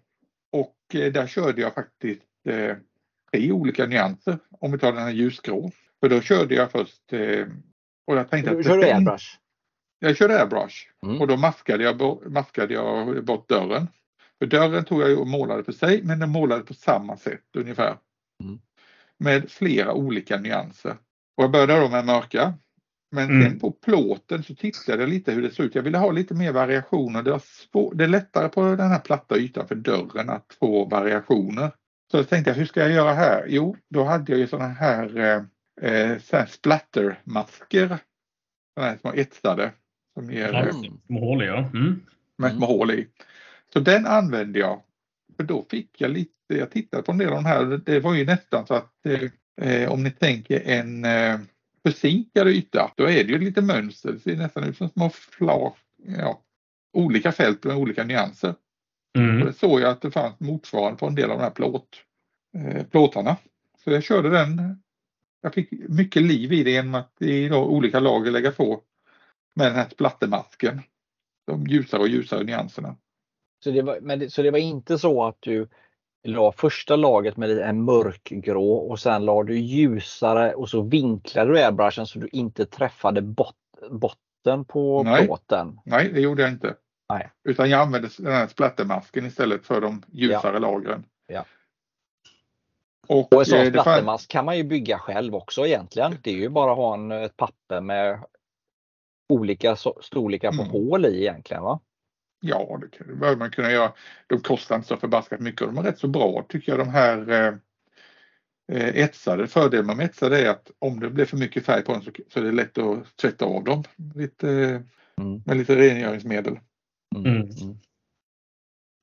Och eh, där körde jag faktiskt eh, tre olika nyanser. Om vi tar den här ljusgrå. För då körde jag först eh, och jag tänkte Du att kör det du airbrush? Jag körde airbrush Mm. och då maskade jag, maskade jag bort dörren. För dörren tog jag och målade för sig men den målade på samma sätt ungefär. Mm. Med flera olika nyanser. Och jag började då med mörka. Men Mm. sen på plåten så tittade jag lite hur det såg ut. Jag ville ha lite mer variationer. Det, var svår, det är lättare på den här platta ytan för dörren att få variationer. Så jag tänkte jag, hur ska jag göra här? Jo, då hade jag ju sådana här, eh, eh, så här splattermasker. Sådana här små etsade. Som ger Ja, Små hål i, ja. Mm. med Mm. små hål i. Så den använde jag. För då fick jag lite, jag tittade på en del av de här, det var ju nästan så att eh, om ni tänker en eh, förzinkad yta, då är det ju lite mönster. Det ser nästan ut som små flak, ja, olika fält med olika nyanser. Och Mm. det såg jag att det fanns motsvarande på en del av de här plåt, eh, plåtarna. Så jag körde den. Jag fick mycket liv i det genom att i då olika lager lägga på med den här splattermasken. De ljusare och ljusare nyanserna. Så det, var, men det, så det var inte så att du la första laget med en mörkgrå och sen la du ljusare och så vinklade du airbrushen så du inte träffade bot, botten på Nej. plåten. Nej, det gjorde jag inte. Nej. Utan jag använde den här splattermasken istället för de ljusare lagren. Och, och en sån eh, splattermask kan man ju bygga själv också egentligen. Det är ju bara att ha en, ett papper med olika storlekar på Mm. hål i egentligen. Va? Ja, det kan- det bör man kunna göra. De kostar inte så förbaskat mycket och de är rätt så bra tycker jag de här eh, eh, etsade. Fördelen med de etsade är att om det blir för mycket färg på dem så, så är det lätt att tvätta av dem lite, Mm. med lite rengöringsmedel. Mm. Mm. Mm.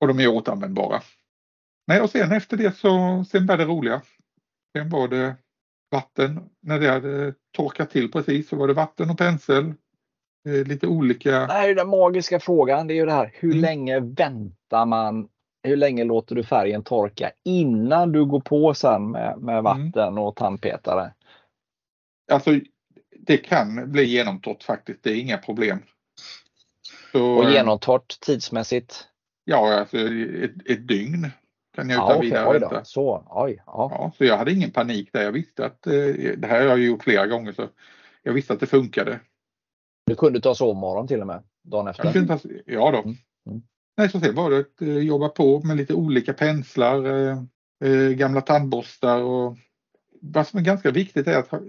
Och de är återanvändbara. Nej, och sen efter det så sen var det roliga. Sen var det vatten. När det hade torkat till precis så var det vatten och pensel. Lite olika. Det här är den magiska frågan. Det är ju det här. Hur Mm. länge väntar man? Hur länge låter du färgen torka innan du går på sen med, med Mm. vatten och tandpetare? Alltså det kan bli genomtorrt faktiskt. Det är inga problem. Så, Och eh, genomtorrt tidsmässigt? Ja, alltså ett, ett dygn kan jag Ja, utan vidare Oj då. vänta. Så, oj. Ja. Ja, så jag hade ingen panik där. Jag visste att eh, det här har jag gjort flera gånger så jag visste att det funkade. Du kunde ta sovmorgon till och med dagen efter? Jag kunde ta, ja då. Mm, mm. Nej, så var det att eh, jobba på med lite olika penslar, eh, eh, gamla tandborstar och vad som är ganska viktigt är att ha,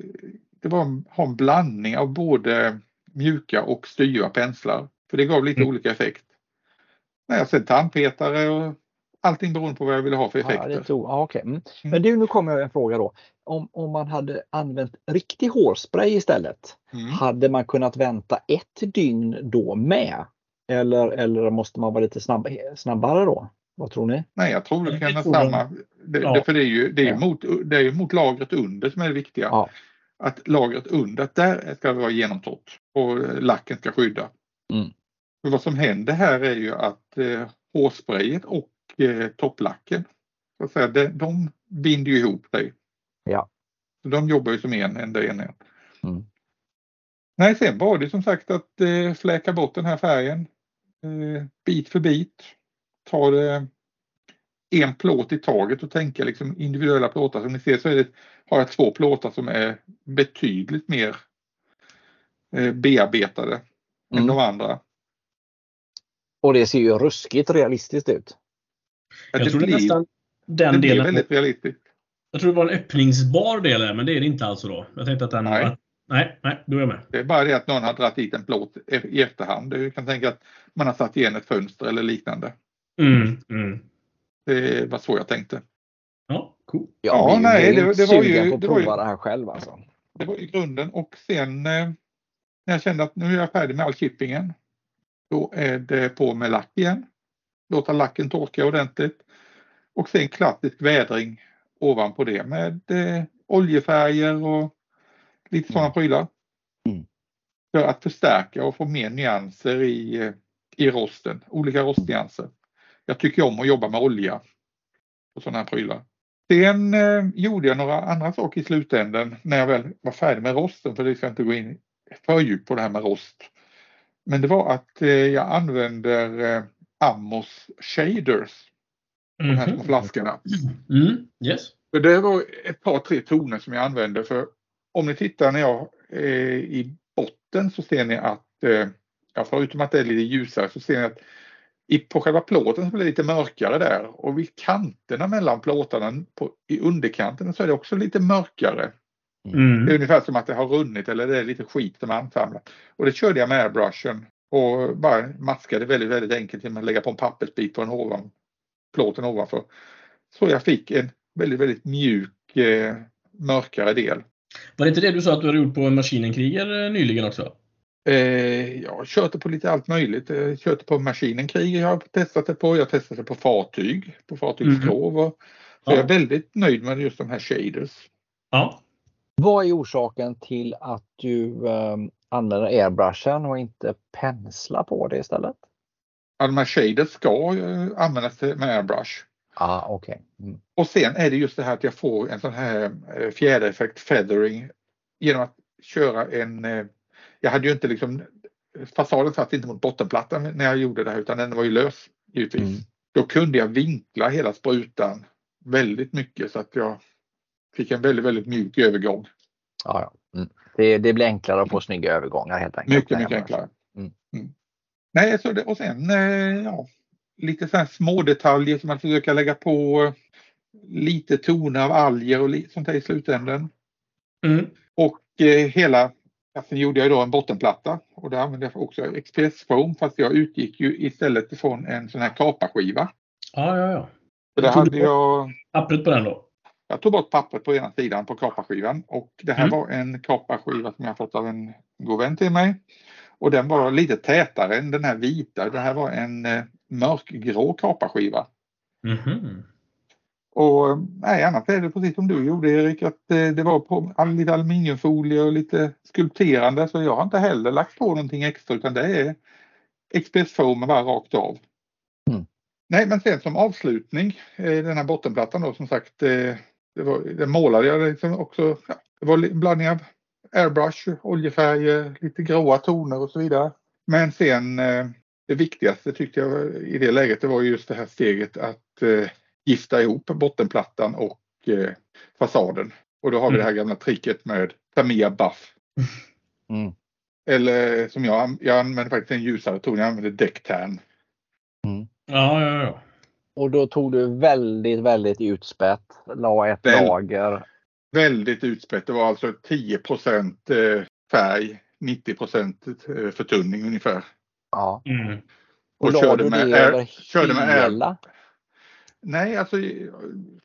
det var en, ha en blandning av både mjuka och styva penslar. För det gav lite Mm. olika effekt. Nej, sen tandpetare och allting beroende på vad jag ville ha för Ja, effekter. det tog, ja, okej. Mm. Men du, nu kommer jag en fråga då. Om, om man hade använt riktig hårspray istället, Mm. hade man kunnat vänta ett dygn då med? Eller, eller måste man vara lite snabb, snabbare då? Vad tror ni? Nej, jag tror det kan vara samma. Det, Ja. det, för det är ju, det är ju Ja. mot, det är mot lagret under som är det viktiga. Ja. Att lagret under, att där ska det vara genomtorrt och lacken ska skydda. Mm. För vad som händer här är ju att eh, hårsprayet och eh, topplacken, så att säga, de, de binder ju ihop sig. Ja. Så de jobbar ju som en enda enhet. Mm. Nej, sen var det som sagt att eh, fläka bort den här färgen eh, bit för bit. Ta det en plåt i taget och tänka liksom individuella plåtar. Som ni ser så är det, har jag två plåtar som är betydligt mer eh, bearbetade än Mm. de andra. Och det ser ju ruskigt realistiskt ut. Att Jag det tror det blir, nästan den det blir delen. väldigt realistiskt. Jag tror det var en öppningsbar del där, men det är det inte alltså då. Jag tänkte att den... Nej. Att, nej, nej, då är jag med. Det är bara det att någon har dragit dit en plåt e- i efterhand. Du kan tänka att man har satt igen ett fönster eller liknande. Mm, mm. Det var så jag tänkte. Ja, cool. Ja, ju nej, det- grymt det var ju- på att det var ju- prova det här själv alltså. Det var ju grunden och sen eh, när jag kände att nu är jag färdig med all chippingen. Då är det på med lack igen. Låta lacken torka ordentligt. Och sen klassisk vädring ovanpå det med eh, oljefärger och lite sådana Mm. prylar. Mm. För att förstärka och få mer nyanser i, eh, i rosten. Olika rostnyanser. Jag tycker om att jobba med olja och sådana här prylar. Sen eh, gjorde jag några andra saker i slutänden när jag väl var färdig med rosten för det ska inte gå in för djupt på det här med rost. Men det var att eh, jag använder eh, Amos shaders, de här små Mhm. flaskorna. Mm, yes. För det var ett par tre toner som jag använde för om ni tittar när jag eh, i botten så ser ni att eh, ja, förutom att det är lite ljusare så ser ni att i, på själva plåten så blir det lite mörkare där och vid kanterna mellan plåtarna på, i underkanten så är det också lite mörkare. Det är Mm. ungefär som att det har runnit eller det är lite skit som är ansamlat. Och det körde jag med airbrushen och bara maskade väldigt, väldigt enkelt genom att lägga på en pappersbit på den ovan, plåten ovanför. Så jag fick en väldigt, väldigt mjuk eh, mörkare del. Var det inte det du sa att du hade gjort på en Maskinenkriger nyligen också? Eh, jag har kört det på lite allt möjligt. Eh, kört det på maskinenkrig, jag har testat det på. Jag har testat det på fartyg, på fartygsskrov. Så Ja. jag är väldigt nöjd med just de här shaders. Ja. Vad är orsaken till att du eh, använder airbrushen och inte penslar på det istället? Ja, de här shaders ska användas med airbrush. Ah, okej. Mm. Och sen är det just det här att jag får en sån här eh, fjädereffekt, feathering, genom att köra en... eh, Jag hade ju inte liksom... Fasaden satt inte mot bottenplattan när jag gjorde det här utan den var ju lös givetvis. Mm. Då kunde jag vinkla hela sprutan väldigt mycket så att jag fick en väldigt, väldigt mjuk övergång. Ja, ja. Mm. Det, det blir enklare att få snygga övergångar helt enkelt. Mycket, mycket enklare. Nej, så det, och sen eh, ja, lite så här små detaljer som man försöker lägga på. lite toner av alger och sånt där i slutändan. Mm. Och eh, hela Sen gjorde jag då en bottenplatta och där använde jag också expressfoam fast jag utgick ju istället ifrån en sån här kaparskiva. Ja, ja, ja. Så där hade jag, Pappret på den då? jag tog bort pappret på ena sidan på kaparskivan och det här Mm. var en kaparskiva som jag fått av en god vän till mig. Och den var lite tätare än den här vita. Det här var en eh, mörkgrå kaparskiva. Mhm. Och nej, annars är det precis som du gjorde Erik, att eh, det var på all- lite aluminiumfolie och lite skulpterande så jag har inte heller lagt på någonting extra utan det är expressfoam bara rakt av. Mm. Nej, men sen som avslutning, eh, den här bottenplattan då som sagt, eh, det var, den målade jag liksom också, ja, det var en blandning av airbrush, oljefärger, lite gråa toner och så vidare. Men sen eh, det viktigaste tyckte jag i det läget det var just det här steget att eh, gifta ihop bottenplattan och eh, fasaden. Och då har vi Mm. det här gamla tricket med Tamiya Buff. Mm. Eller som jag, jag använder faktiskt en ljusare ton, jag använder Decktan. Ja, ja, ja. Och då tog du väldigt, väldigt utspätt, la ett Väl- lager. Väldigt utspätt, det var alltså 10 eh, färg, 90 eh, förtunning ungefär. Ja. Mm. Och, Och körde du med det över körde med hela? Nej, alltså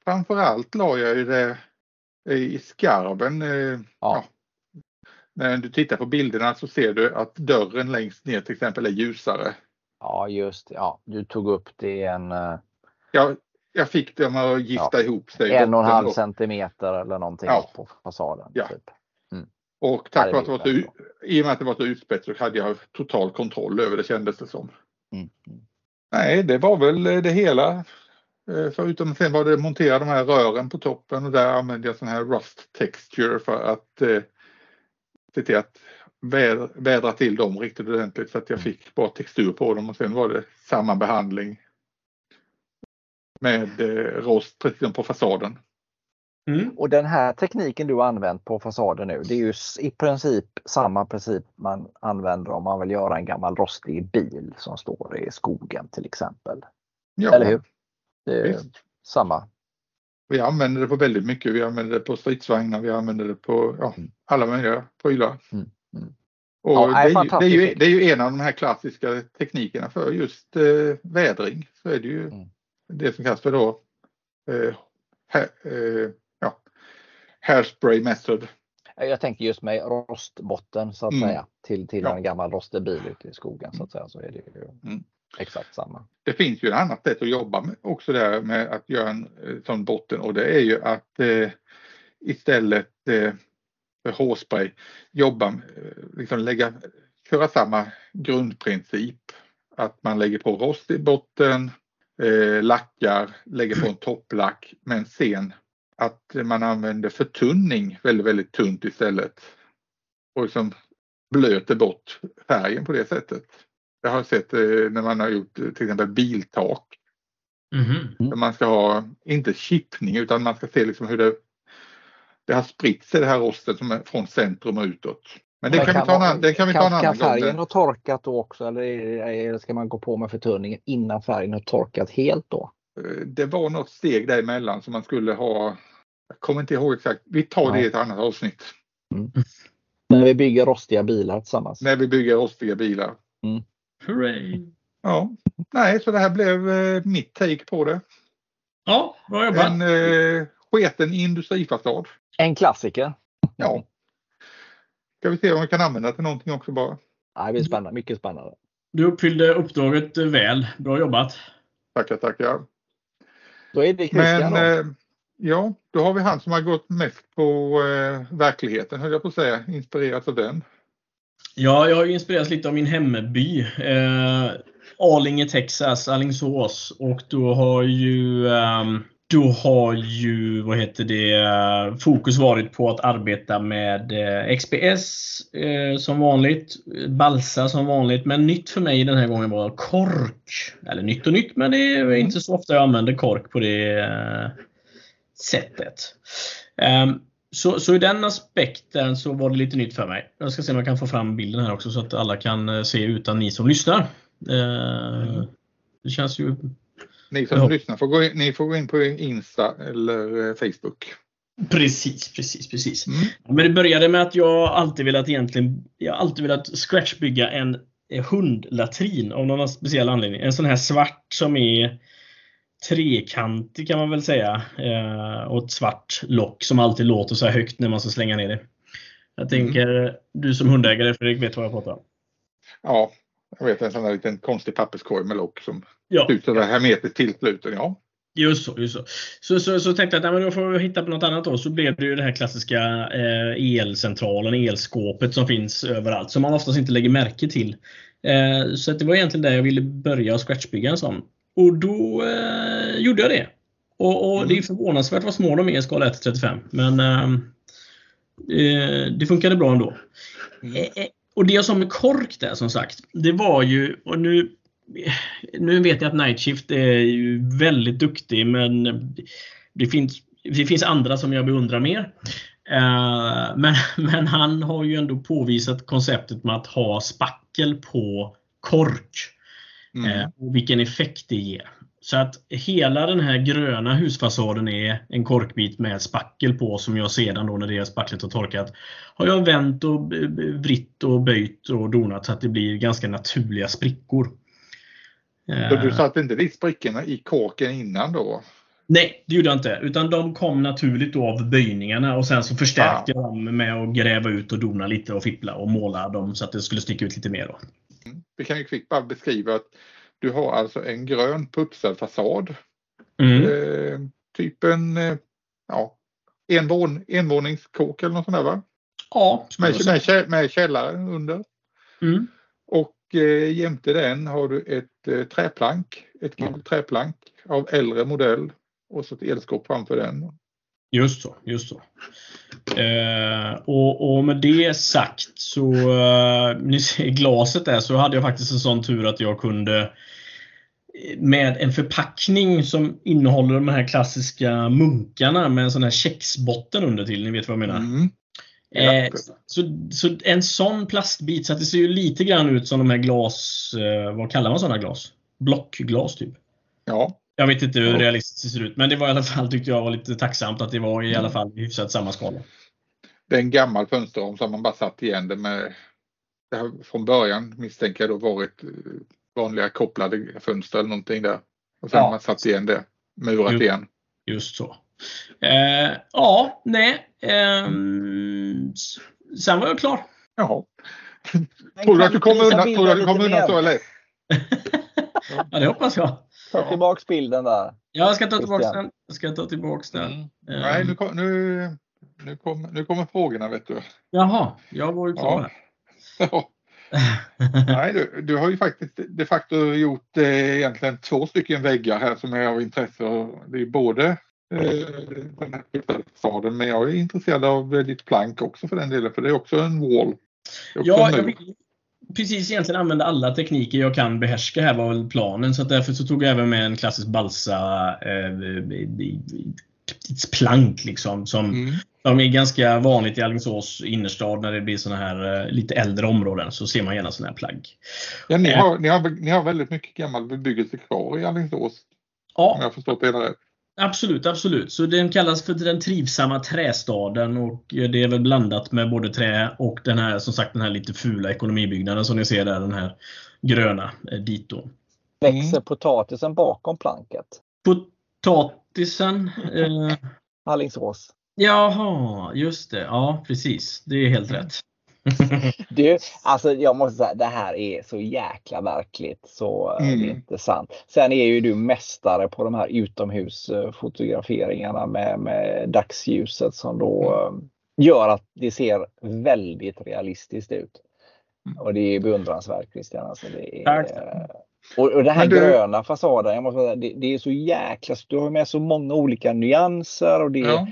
framförallt la jag ju det i skarven. eh, Ja. När du tittar på bilderna så ser du att dörren längst ner till exempel är ljusare. Ja, just det. Ja, du tog upp det i en, Jag, jag fick dem att gifta ihop sig. en och en halv centimeter eller någonting Ja. på fasaden. Ja. Typ. Och Ja, tack vare att det var så, i och med att det var så utspätt så hade jag total kontroll över det kändes det som. Mm. Mm. Nej, det var väl det hela. Eh, Förutom sen var det montera de här rören på toppen och där använde jag sån här rust texture för att eh, se till att vädra, vädra till dem riktigt ordentligt så att jag Mm. fick bra textur på dem och sen var det samma behandling med eh, rost precis som på fasaden. Mm. Och den här tekniken du har använt på fasaden nu, det är ju i princip samma princip man använder om man vill göra en gammal rostig bil som står i skogen till exempel. Ja, Eller hur? Det är Visst. samma. Vi använder det på väldigt mycket. Vi använder det på stridsvagnar, vi använder det på ja, Mm. alla möjliga prylar. Mm, mm. Och Ja, det, är ju, det, är ju, det är ju en av de här klassiska teknikerna för just eh, vädring. Så är det ju Mm. Det som kallas för då eh, ha, eh, ja, hairspray method. Jag tänker just med rostbotten så att Mm. säga till, till Ja. en gammal rostig bil ute i skogen så att säga. Så är det ju Mm. exakt samma. Det finns ju ett annat sätt att jobba med också där med att göra en eh, sån botten och det är ju att eh, istället eh, för hårspray jobba, eh, liksom lägga, köra samma grundprincip. Att man lägger på rost i botten, eh, lackar, lägger på en topplack men sen att man använder förtunning väldigt, väldigt tunt istället. Och liksom blöter bort färgen på det sättet. Jag har sett eh, när man har gjort eh, till exempel biltak. Där man ska ha, inte chippning utan man ska se liksom hur det, det har spritt sig det här rostet som är från centrum och utåt. Men det Men kan, vi ta en, man- annan- det kan vi ta en kan, annan kan färgen gång. ha torkat då också eller ska man gå på med förtunningen innan färgen har torkat helt då? Eh, Det var något steg däremellan som man skulle ha. Jag kommer inte ihåg exakt. Vi tar det Nej. i ett annat avsnitt. När vi bygger rostiga bilar tillsammans. När vi bygger rostiga bilar. Hooray! Ja, nej, så det här blev eh, mitt take på det. Ja, bra jobbat. En eh, sketen industrifasad. En klassiker. Ja. Ska vi se om vi kan använda till någonting också bara. Ja, det blir spännande, mycket spännande. Du uppfyllde uppdraget eh, väl. Bra jobbat. Tackar, tackar. Då är det Christian Men då. eh, ja, då har vi han som har gått mest på eh, verkligheten höll jag på att säga. Inspirerats av den. Ja, jag har ju inspirerats lite av min hemby. Eh, Arlinge, Texas, Alingsås. Och då har ju ehm, då har ju, vad heter det, fokus varit på att arbeta med eh, XPS eh, som vanligt, Balsa som vanligt, men nytt för mig den här gången var kork. Eller nytt och nytt, men det är inte så ofta jag använder kork på det eh, sättet. Ehm, så, så i den aspekten så var det lite nytt för mig. Jag ska se om jag kan få fram bilden här också så att alla kan se utan ni som lyssnar. Eh, Det känns ju Ni som Ja. lyssnar får gå in, ni får gå in på Insta eller eh, Facebook. Precis, precis, precis. Mm. Men det började med att jag alltid velat egentligen, jag alltid velat scratchbygga en eh, hundlatrin av någon speciell anledning. En sån här svart som är trekantig kan man väl säga. Eh, och ett svart lock som alltid låter så här högt när man ska slänga ner det. Jag tänker, du som hundägare Fredrik vet vad jag pratar om. Ja, jag vet en sån där liten konstig papperskorg med lock som Ja, ut som hermetiskt tillsluten. Ja. Just så. Just så. Så, så, så tänkte jag att nej, då får vi hitta på något annat då. Så blev det ju det här klassiska eh, elcentralen, elskåpet som finns överallt. Som man oftast inte lägger märke till. Eh, så det var egentligen där jag ville börja och scratchbygga en sån. Och då eh, gjorde jag det. Och, och Mm. det är förvånansvärt vad små de är i skala 1 till 35. Men eh, eh, det funkade bra ändå. Mm. Eh, eh, Och det jag sa med kork där som sagt, det var ju, och nu, nu vet jag att Night Shift är väldigt duktig men det finns, det finns andra som jag beundrar mer. Eh, Men, men han har ju ändå påvisat konceptet med att ha spackel på kork. Mm. Eh, och vilken effekt det ger. Så att hela den här gröna husfasaden är en korkbit med spackel på som jag sedan då när det spacklet har torkat har jag vänt och vritt och böjt och donat så att det blir ganska naturliga sprickor. Så Eh, du satte inte dit sprickorna i korken innan då? Nej, det gjorde jag inte. Utan de kom naturligt då av böjningarna och sen så förstärkte jag dem med att gräva ut och dona lite och fippla och måla dem så att det skulle sticka ut lite mer. Då. Vi kan ju kvickt bara beskriva att du har alltså en grön putsad fasad. Mm. Eh, typ en eh, ja, envån, envåningskåk eller något sånt där va? Ja, Med, med, med källare under. Mm. Och eh, jämte den har du ett eh, träplank, ett gammalt träplank av äldre modell och så ett elskåp framför den. Just så. Just så. Eh, och, och med det sagt så, eh, ni ser glaset där så hade jag faktiskt en sån tur att jag kunde eh, med en förpackning som innehåller de här klassiska munkarna med en sån här kexbotten under till. Ni vet vad jag menar? Mm. Eh, så, så en sån plastbit, så att det ser ju lite grann ut som de här glas, eh, vad kallar man sådana glas? Blockglas typ. Ja, Jag vet inte hur Ja. realistiskt det ser ut, men det var i alla fall, tyckte jag var lite tacksamt att det var i alla Mm. fall hyfsat samma skala. det är en gammal fönsterram som man bara satt igen det med. Det har från början misstänker jag då varit eh, vanliga kopplade fönster eller någonting där. Och sen Ja. har man satt igen det, murat Jo. igen. Just så. Eh, ja, nej. s- sen var jag klar. Jaha. Tror du att du kommer undan, tror du att du kommer undan så eller? Ja, det hoppas jag. Ta tillbaks bilden där. Ja, jag ska ta tillbaka Christian. den. Jag ska ta tillbaka den. Mm. Ehm, Nej, nu, kom, nu, nu, kom, nu kommer frågorna vet du. Jaha, jag var ju klar. Ja. Nej, du, du har ju faktiskt de facto gjort eh, egentligen två stycken väggar här som är av intresse. Och Det är både eh, den här fasaden men jag är intresserad av eh, ditt plank också för den delen för det är också en wall. Också Ja, jag vill precis egentligen använda alla tekniker jag kan behärska här var väl planen. Så att därför så tog jag även med en klassisk balsa eh, plank liksom. Som, Mm. som är ganska vanligt i Alingsås innerstad när det blir såna här eh, lite äldre områden. Så ser man gärna såna här plagg. Ja, ni, Eh. har, ni, har, ni har väldigt mycket gammal bebyggelse kvar i Alingsås om Ja, jag har förstått det hela rätt. Absolut, absolut. Så den kallas för den trivsamma trästaden och det är väl blandat med både trä och den här, som sagt, den här lite fula ekonomibyggnaden som ni ser där, den här gröna eh, dito. Växer potatisen bakom planket? Potatisen. Eh, Alingsås. jaha, just det. Ja, precis. Det är helt rätt. Du, alltså jag måste säga, det här är så jäkla verkligt så Mm. det är inte sant. Sen är ju du mästare på de här utomhusfotograferingarna med, med dagsljuset som då Mm. eh, gör att det ser väldigt realistiskt ut. Mm. Och det är beundransvärt Christian. Alltså det är, och, och den här du- gröna fasaden, jag måste säga, det, det är så jäkla, du har med så många olika nyanser och det Ja,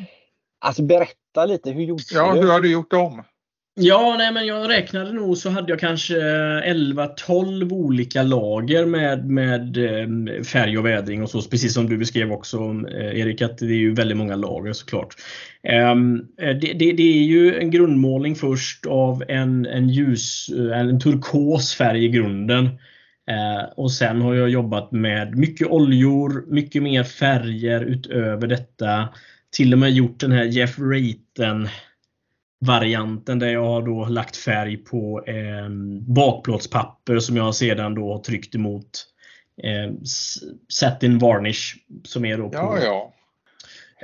Alltså berätta lite, hur gjorde ja du? hur har du gjort om? Ja, nej, men jag räknade nog så hade jag kanske eh, 11-12 olika lager med, med eh, färg och vädring och så. Precis som du beskrev också eh, Erik, att det är ju väldigt många lager såklart. Ehm, det, det, det är ju en grundmålning först av en, en ljus, en turkos färg i grunden. Och sen har jag jobbat med mycket oljor, mycket mer färger utöver detta. Till och med gjort den här Jeff Raten varianten där jag har då lagt färg på eh, bakplåtspapper som jag sedan då har tryckt emot eh, satin varnish som är då på Ja, ja.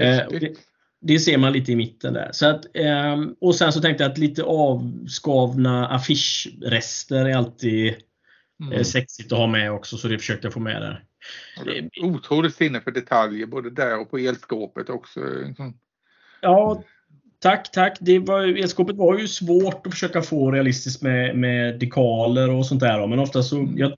Eh, det, det ser man lite i mitten där. Så att, eh, och sen så tänkte jag att lite avskavna affischrester är alltid Mm. eh, sexigt att ha med också, så det försökte jag få med där. Och det är Otroligt sinne för detaljer både där och på elskåpet också. Ja, tack, tack. Det var, elskåpet var ju svårt att försöka få realistiskt med, med dekaler och sånt där. Men ofta så jag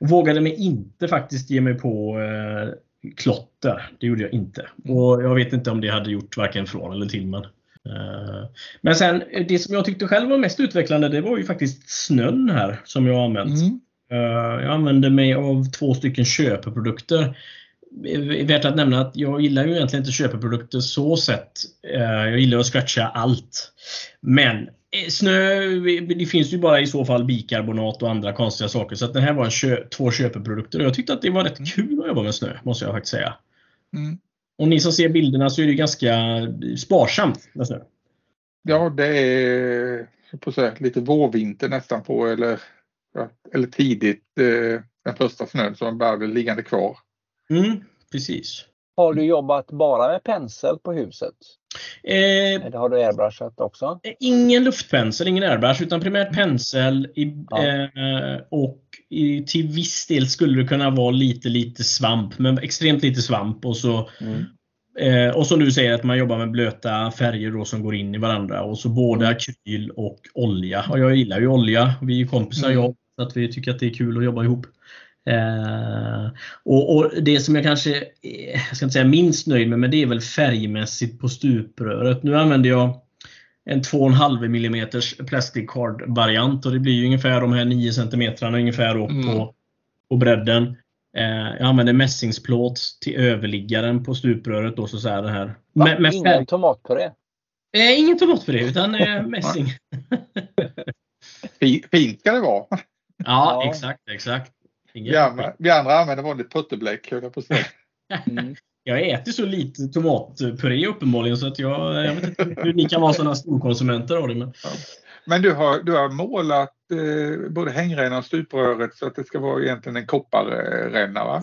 vågade mig inte faktiskt ge mig på eh, klotter. Det gjorde jag inte. Och jag vet inte om det hade gjort varken från eller till. Men, eh, men sen, det som jag tyckte själv var mest utvecklande, det var ju faktiskt snön här som jag har använt. Mm. Eh, Jag använde mig av två stycken köpeprodukter. Eh, Värt att nämna att jag gillar ju egentligen inte köpeprodukter så sett. Eh, Jag gillar att scratcha allt. Men eh, snö, det finns ju bara i så fall bikarbonat och andra konstiga saker. Så att det här var kö två köpeprodukter. Och jag tyckte att det var rätt kul att jobba med snö, måste jag faktiskt säga. Mm. Och ni som ser bilderna så är det ganska sparsamt med snö. Ja, det är på säga, lite vårvinter nästan på eller, eller tidigt eh, den första snön som bara blir liggande kvar. Mm, precis. Har du jobbat bara med pensel på huset? Eh, Eller har du airbrushat också? Ingen luftpensel, ingen airbrush, utan primärt pensel i, Ja. eh, och i, till viss del skulle det kunna vara lite, lite svamp, men extremt lite svamp. Och så, Mm. eh, och som du säger, att man jobbar med blöta färger då som går in i varandra. Och så både akryl och olja. Och jag gillar ju olja. Vi är kompisar Mm. jag, så att vi tycker att det är kul att jobba ihop. Eh, och, och Det som jag kanske, eh, jag ska inte säga minst nöjd med, men det är väl färgmässigt på stupröret. Nu använder jag en 2,5 mm plastic card variant och det blir ju ungefär de här 9 cm ungefär då Mm. på, på bredden. Eh, jag använder mässingsplåt till överliggaren på stupröret. Då, så så här, det här. Med, med Ingen färg. tomatpuré? Eh, ingen tomatpuré utan eh, mässing. Fi- Fint ska det vara. Ja, Ja. exakt, exakt. Vi andra, vi andra använder vanligt puttebläck höll jag på att säga. Mm. Jag äter så lite tomatpuré uppenbarligen så att jag, jag vet inte hur ni kan vara sådana storkonsumenter av det. Men, Men du har, du har målat eh, både hängrännan och stupröret så att det ska vara egentligen en kopparränna va?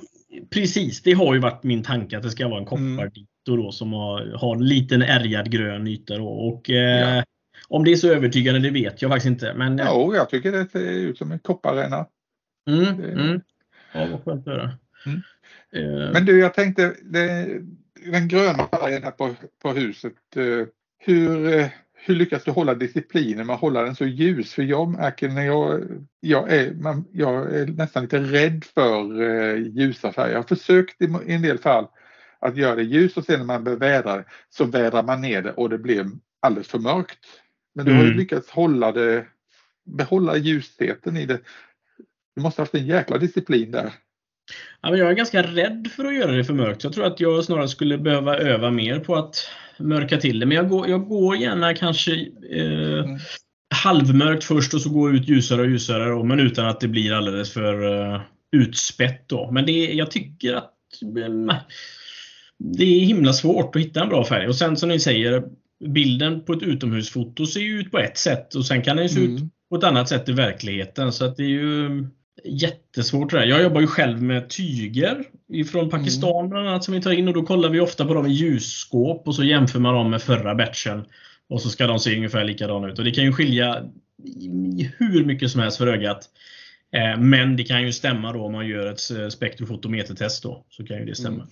precis, det har ju varit min tanke att det ska vara en Mm. koppardito då som har, har en liten ärgad grön yta. Då. Och, eh, Ja. Om det är så övertygande det vet jag faktiskt inte. Men, eh, Jo, jag tycker det ser ut som en kopparränna. Mm, det- mm. Ja, vad skönt att höra. Mm. Eh, Men du, jag tänkte det, den gröna färgen här på, på huset. eh, Hur, eh, hur lyckas du hålla disciplinen med att hålla den så ljus? För jag märker när jag, jag, är, man, jag är nästan lite rädd för eh, ljusa färger. Jag har försökt i, i en del fall att göra det ljus och sen när man bevädrar det så vädrar man ner det och det blir alldeles för mörkt. Men du har ju Mm. lyckats hålla det, behålla ljusheten i det. Du måste ha haft en jäkla disciplin där. Ja, men jag är ganska rädd för att göra det för mörkt. Jag tror att jag snarare skulle behöva öva mer på att mörka till det. Men jag går, jag går gärna kanske eh, Mm. halvmörkt först och så går ut ljusare och ljusare. Då, men utan att det blir alldeles för eh, utspätt. Då. Men det, jag tycker att eh, det är himla svårt att hitta en bra färg. Och sen som ni säger, bilden på ett utomhusfoto ser ju ut på ett sätt och sen kan den se ut Mm. på ett annat sätt i verkligheten. Så att det är ju jättesvårt det där. Jag jobbar ju själv med tyger ifrån Pakistan bland annat som vi tar in och då kollar vi ofta på dem i ljusskåp och så jämför man dem med förra batchen. Och så ska de se ungefär likadana ut. Och det kan ju skilja hur mycket som helst för ögat. Eh, Men det kan ju stämma då om man gör ett eh, spektrofotometertest då. Så kan ju det stämma.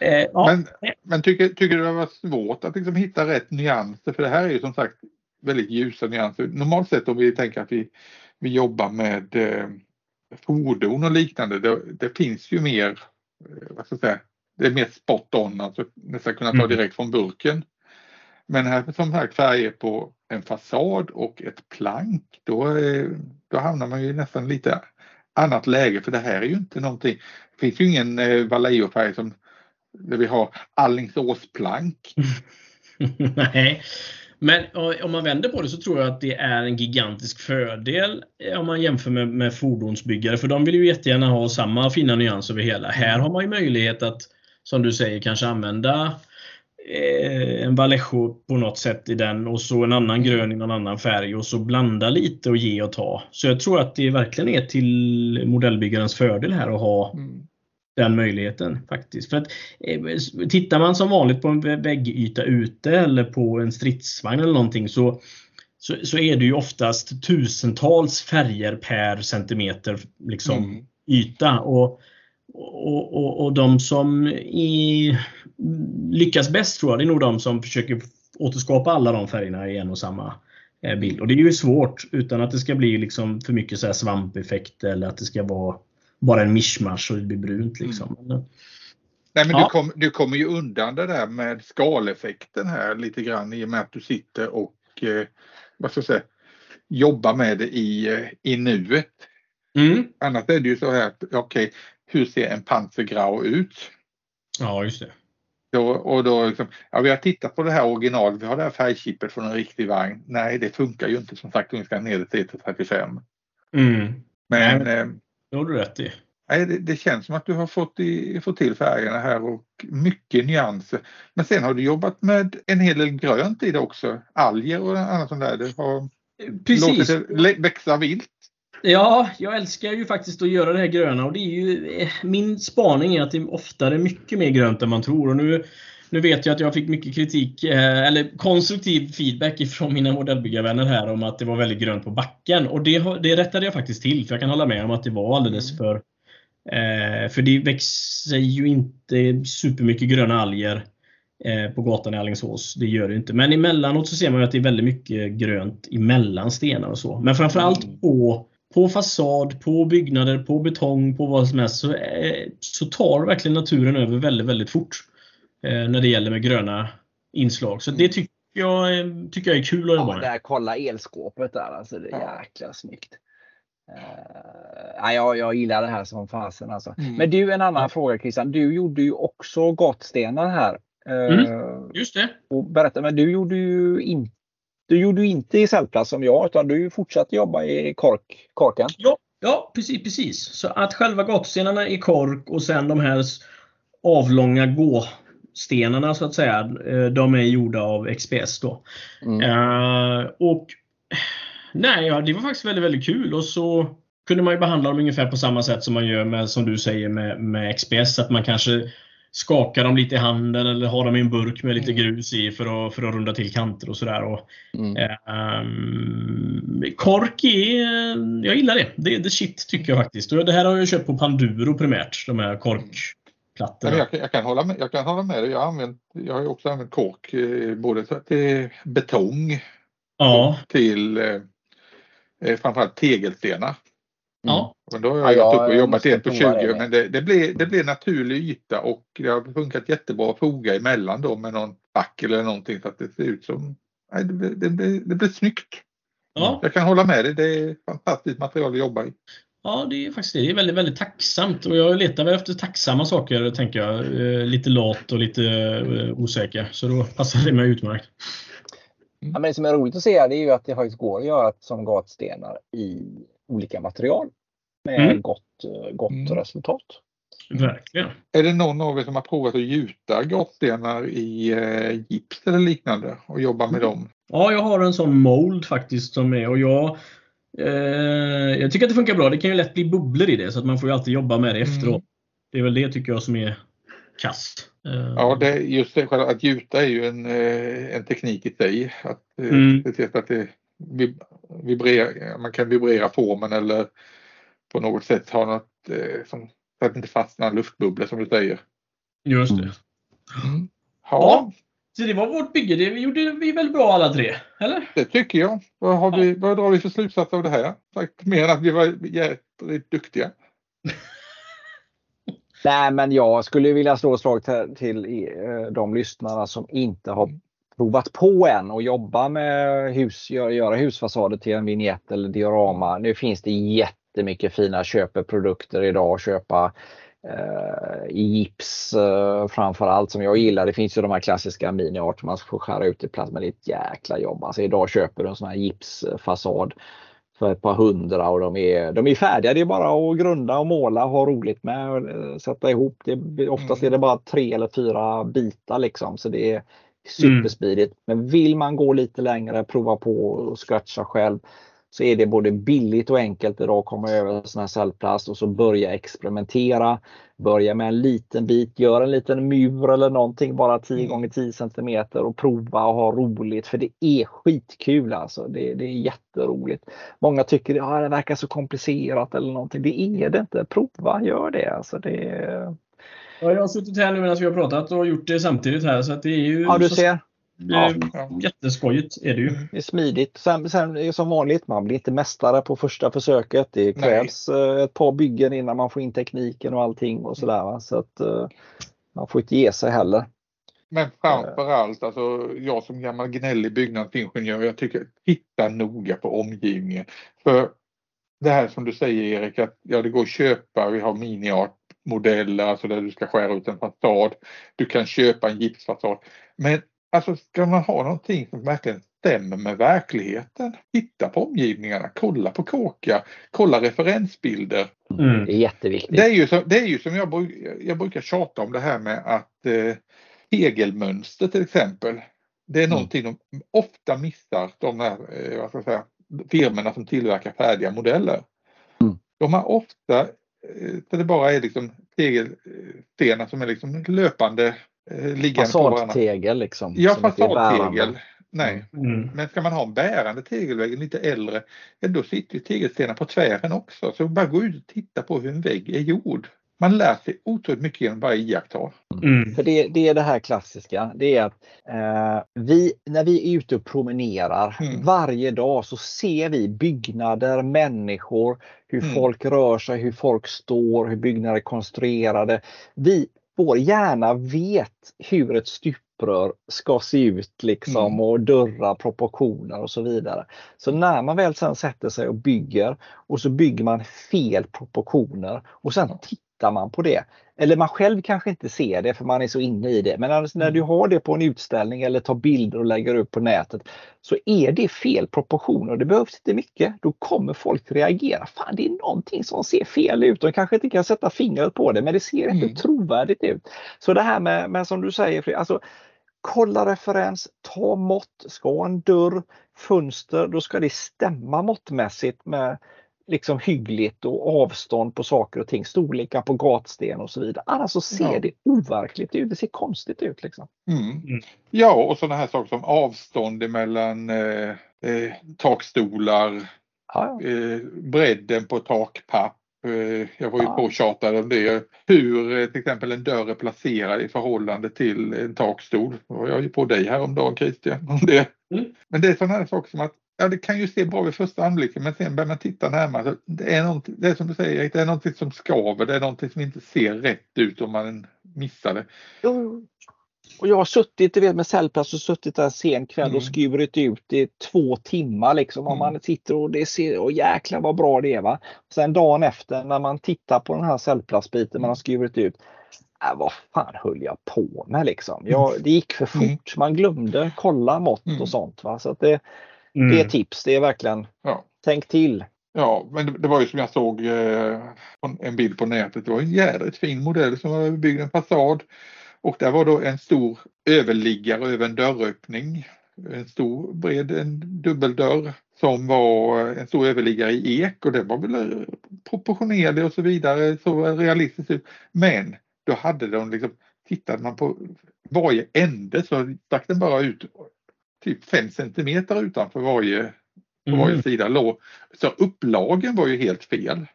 Eh, ja. Men, men tycker, tycker du det varit svårt att liksom hitta rätt nyanser? För det här är ju som sagt väldigt ljusa nyanser. Normalt sett om vi tänker att vi, vi jobbar med eh, fordon och liknande. Det, det finns ju mer, eh, vad ska jag säga, det är mer spot on, alltså nästan kunna ta Mm. direkt från burken. Men här som sagt färger på en fasad och ett plank, då, eh, då hamnar man ju nästan lite annat läge för det här är ju inte någonting, det finns ju ingen eh, Vallejo-färg som där vi har Allingsåsplank. Nej. Men om man vänder på det så tror jag att det är en gigantisk fördel eh, om man jämför med, med fordonsbyggare. För de vill ju jättegärna ha samma fina nyans över hela. Här har man ju möjlighet att, som du säger, kanske använda eh, en Vallejo på något sätt i den och så en annan grön i någon annan färg och så blanda lite och ge och ta. Så jag tror att det verkligen är till modellbyggarens fördel här att ha mm den möjligheten faktiskt. För att eh, Tittar man som vanligt på en väggyta ute eller på en stridsvagn eller någonting så, så, så är det ju oftast tusentals färger per centimeter liksom, mm. yta. Och, och, och, och de som i, lyckas bäst tror jag, det är nog de som försöker återskapa alla de färgerna i en och samma eh, bild. Och det är ju svårt utan att det ska bli liksom för mycket så svampeffekt eller att det ska vara bara en mischmasch och det blir brunt. Liksom. Mm. Nej, men ja. du, kom, du kommer ju undan det där med skaleffekten här lite grann i och med att du sitter och eh, vad ska jag säga, jobbar med det i, eh, i nuet. Mm. Annars är det ju så här, okej, okay, hur ser en Panzergrau ut? Ja, just det. Då, och då liksom, ja, vi har tittat på det här originalet, vi har det här färgchippet från en riktig vagn. Nej, det funkar ju inte som sagt om vi ska ner till 35. Mm. Men, Nej, eh, det har du rätt i. Nej, det, det, känns som att du har fått, i, fått till färgerna här och mycket nyanser. Men sen har du jobbat med en hel del grönt i det också. Alger och annat sånt där. Det har Precis. låtit det växa vilt. Ja, jag älskar ju faktiskt att göra det här gröna och det är ju eh, min spaning är att det oftare är mycket mer grönt än man tror. Och nu, nu vet jag att jag fick mycket kritik, eh, eller konstruktiv feedback ifrån mina modellbyggarvänner här om att det var väldigt grönt på backen. Och det, det rättade jag faktiskt till, för jag kan hålla med om att det var alldeles mm. för... Eh, för det växer ju inte supermycket gröna alger eh, på gatan i Alingsås. Det gör det inte. Men emellanåt så ser man att det är väldigt mycket grönt emellan stenar och så. Men framförallt mm. på på fasad, på byggnader, på betong, på vad som helst så, så tar verkligen naturen över väldigt, väldigt fort. Eh, när det gäller med gröna inslag. Så det mm. tycker jag, tycker jag är kul att jobba med. Där, kolla elskåpet där, alltså det är jäkla snyggt. Uh, jag, jag gillar det här som fasen alltså. Mm. Men du, en annan ja. fråga Christian. Du gjorde ju också gottstenar här. Uh, mm, just det. Och berätta, men du gjorde ju inte du gjorde inte i cellplast som jag, utan du fortsatte jobba i kork, korken. Ja, ja precis, precis. Så att själva gatstenarna i kork och sen de här avlånga gå stenarna så att säga, eh, de är gjorda av XPS då. Mm. Uh, och Nej, ja, det var faktiskt väldigt, väldigt kul och så kunde man ju behandla dem ungefär på samma sätt som man gör med, som du säger, med, med XPS. Att man kanske skakar dem lite i handen eller har dem i en burk med lite mm. grus i för att, för att runda till kanter och sådär. Mm. Um, kork är, jag gillar det. Det är the shit tycker jag faktiskt. Och det här har jag köpt på Panduro primärt, de här kork plattorna. Jag, jag, kan hålla med, jag kan hålla med dig. Jag har, använt, jag har också använt kork både till betong ja. och till eh, eh framförallt tegelstenar. Ja. Och då har jag ja, upp och jobbat en på 20 men det, det, blir, det blir naturlig yta och det har funkat jättebra att foga emellan då med någon back eller någonting så att det ser ut som nej, det, det, det, det blir snyggt. Ja. Jag kan hålla med dig, det är fantastiskt material att jobba i. Ja, det är faktiskt det. Det är väldigt, väldigt tacksamt och jag letar väl efter tacksamma saker, tänker jag. Eh, lite lat och lite eh, osäker. Så då passar det mig utmärkt. Ja, men det som är roligt att se det är ju att det faktiskt går att göra som gatstenar i olika material med mm. gott, eh, gott mm. resultat. Verkligen. Är det någon av er som har provat att gjuta gatstenar i eh, gips eller liknande och jobba med mm. dem? Ja, jag har en sån mold faktiskt som är och jag jag tycker att det funkar bra. Det kan ju lätt bli bubblor i det så att man får ju alltid jobba med det mm. efteråt. Det är väl det tycker jag som är kast. Eh. Ja, det, just det, att gjuta är ju en, eh, en teknik i sig. Att mm. att det vibrerar, man kan vibrera formen eller på något sätt ha något som, så att det inte fastnar luftbubblor som du säger. Just det. Mm. Ja. Så det var vårt bygge. Det gjorde vi väl bra alla tre? Eller? Det tycker jag. Vad, har vi, vad drar vi för slutsats av det här? Sagt, mer än att vi var jävligt duktiga. Nej, men jag skulle vilja slå ett slag till, till eh, de lyssnarna som inte har provat på än och jobba med hus, göra husfasader till en vignett eller diorama. Nu finns det jättemycket fina köpeprodukter idag att köpa i gips eh, framför allt som jag gillar. Det finns ju de här klassiska mini-art man får skära ut i plast men det är ett jäkla jobb. Alltså idag köper du en sån här gipsfasad för ett par hundra och de är, de är färdiga. Det är bara att grunda och måla och ha roligt med och eh, sätta ihop. Det, oftast är det bara tre eller fyra bitar liksom så det är supersmidigt. Mm. Men vill man gå lite längre, prova på och scratcha själv så är det både billigt och enkelt idag att komma över sån här cellplast och så börja experimentera. Börja med en liten bit, gör en liten mur eller någonting bara 10 mm. gånger 10 cm och prova och ha roligt för det är skitkul alltså. Det, det är jätteroligt. Många tycker att ja, det verkar så komplicerat eller någonting. Det är det inte. Prova, gör det. Alltså, det Ja, jag har suttit här nu medan vi har pratat och gjort det samtidigt här så att det är ju... Ja, du ser. Ja, jätteskojigt är det ju. Det är smidigt. Sen, sen som vanligt, man blir inte mästare på första försöket. Det krävs Nej. Eh, ett par byggen innan man får in tekniken och allting och sådär. Så att uh, man får inte ge sig heller. Men framförallt, alltså, jag som gammal gnällig byggnadsingenjör, jag tycker titta noga på omgivningen. För det här som du säger Erik, att ja, det går att köpa, vi har miniart modeller, alltså där du ska skära ut en fasad. Du kan köpa en gipsfasad. Men Alltså ska man ha någonting som verkligen stämmer med verkligheten, titta på omgivningarna, kolla på kåkar, kolla referensbilder. Mm. Det är jätteviktigt. Det är ju som, det är ju som jag, jag brukar tjata om det här med att eh, tegelmönster till exempel. Det är mm. någonting de ofta missar, de här eh, vad ska jag säga, firmorna som tillverkar färdiga modeller. Mm. De har ofta, eh, så det bara är liksom tegelstenar som är liksom löpande Eh, liggande Fasadtegel liksom? Ja, fasadtegel. Nej, mm. men ska man ha en bärande tegelvägg, lite äldre, ja, då sitter tegelstenar på tvären också. Så bara gå ut och titta på hur en vägg är gjord. Man lär sig otroligt mycket genom bara iaktta. Mm. För det, det, är det här klassiska, det är att eh, vi, när vi är ute och promenerar mm. varje dag så ser vi byggnader, människor, hur mm. folk rör sig, hur folk står, hur byggnader är konstruerade. Vi, vår hjärna vet hur ett stuprör ska se ut liksom mm. och dörrar, proportioner och så vidare. Så när man väl sen sätter sig och bygger och så bygger man fel proportioner och sen tittar man på det. Eller man själv kanske inte ser det för man är så inne i det. Men när mm. du har det på en utställning eller tar bilder och lägger upp på nätet så är det fel proportioner. Det behövs inte mycket. Då kommer folk reagera. Fan, det är någonting som ser fel ut. De kanske inte kan sätta fingret på det men det ser inte mm. trovärdigt ut. Så det här med, med som du säger, alltså, kolla referens, ta mått. Ska en dörr, fönster, då ska det stämma måttmässigt med liksom hyggligt och avstånd på saker och ting, storlekar på gatsten och så vidare. Annars så ser ja. det overkligt ut, det ser konstigt ut. Liksom. Mm. Mm. Ja, och sådana här saker som avstånd mellan eh, eh, takstolar, ja. Eh, bredden på takpapp. Eh, jag var ju ja. påtjatad om det. Hur eh, till exempel en dörr är placerad i förhållande till en takstol. Det var jag ju på dig häromdagen Christian. Det. Mm. Men det är sådana här saker som att ja, det kan ju se bra vid första anblicken men sen börjar man titta närmare. Det är, det är som du säger, det är någonting som skaver, det är någonting som inte ser rätt ut om man missar det. Och jag har suttit du vet, med cellplast och suttit där sen kväll mm. och skurit ut i två timmar liksom. Om mm. man sitter och det ser, och jäklar vad bra det är va. Sen dagen efter när man tittar på den här cellplastbiten man har skurit ut. Äh, vad fan höll jag på med liksom? Jag, det gick för mm. fort. Man glömde kolla mått mm. och sånt. Va? Så att det, Mm. Det är tips, det är verkligen ja. tänk till. Ja, men det, det, var ju som jag såg eh, en bild på nätet. Det var en jädrigt fin modell som var byggd en fasad. Och där var då en stor överliggare över en dörröppning. En stor bred en dubbeldörr som var en stor överliggare i ek och det var väl proportionerlig och så vidare, så realistiskt ut. Men då hade de liksom, tittade man på varje ände så stack den bara ut typ 5 centimeter utanför varje, mm. varje sida låg. Så upplagen var ju helt fel.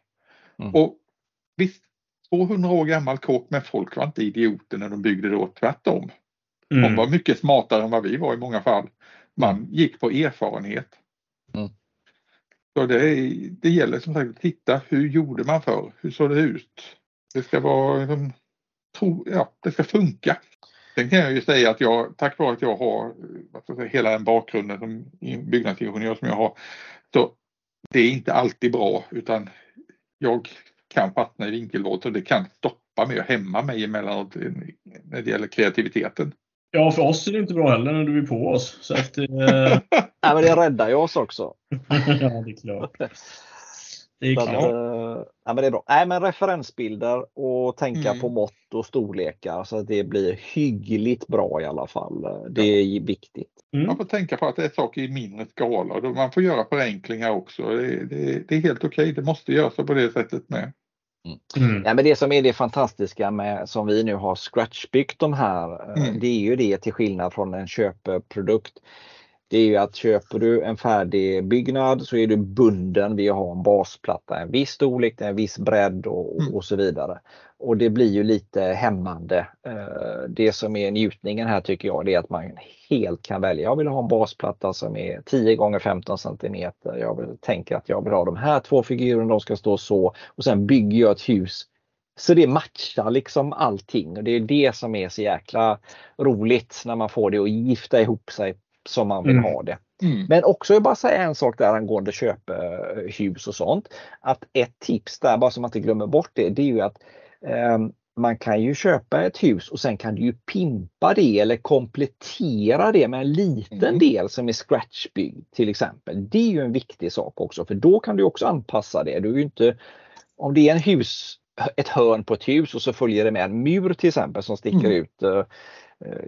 Mm. Och visst, 200 år gammal kåk men folk var inte idioter när de byggde då, tvärtom. Mm. De var mycket smartare än vad vi var i många fall. Man mm. gick på erfarenhet. Mm. Så det, det gäller som sagt att titta, hur gjorde man förr? Hur såg det ut? Det ska vara, liksom, ja, det ska funka. Sen kan jag ju säga att jag, tack vare att jag har säga, hela den bakgrunden som byggnadsingenjör som jag har, så det är inte alltid bra utan jag kan fastna i vinkelvåld och det kan stoppa stoppa mig och hämma mig emellanåt när det gäller kreativiteten. Ja, för oss är det inte bra heller när du är på oss. Så att, eh... Nej, men det räddar ju oss också. ja, det är klart. Det är, klart. Att, ja, men det är bra. Nej, men referensbilder och tänka mm. på mått och storlekar så att det blir hyggligt bra i alla fall. Det är viktigt. Mm. Man får tänka på att det är saker i mindre skala. Man får göra förenklingar också. Det, det, det är helt okej. Okay. Det måste göras på det sättet med. Mm. mm. Ja, men det som är det fantastiska med som vi nu har scratchbyggt de här, eh, mm. det är ju det till skillnad från en köpprodukt det är ju att köper du en färdig byggnad så är du bunden vid att ha en basplatta, en viss storlek, en viss bredd och, mm. och så vidare. Och det blir ju lite hämmande. Eh, det som är njutningen här tycker jag det är att man helt kan välja. Jag vill ha en basplatta som är 10 gånger 15 cm. Jag vill, tänker att jag vill ha de här två figurerna, de ska stå så. Och sen bygger jag ett hus så det matchar liksom allting och det är det som är så jäkla roligt när man får det att gifta ihop sig som man vill mm. ha det. Mm. Men också jag bara säga en sak där angående köphus och sånt. Att ett tips där, bara så man inte glömmer bort det, det är ju att eh, man kan ju köpa ett hus och sen kan du ju pimpa det eller komplettera det med en liten mm. del som är scratchbyggd till exempel. Det är ju en viktig sak också för då kan du också anpassa det. Du är inte, om det är en hus, ett hörn på ett hus och så följer det med en mur till exempel som sticker mm. ut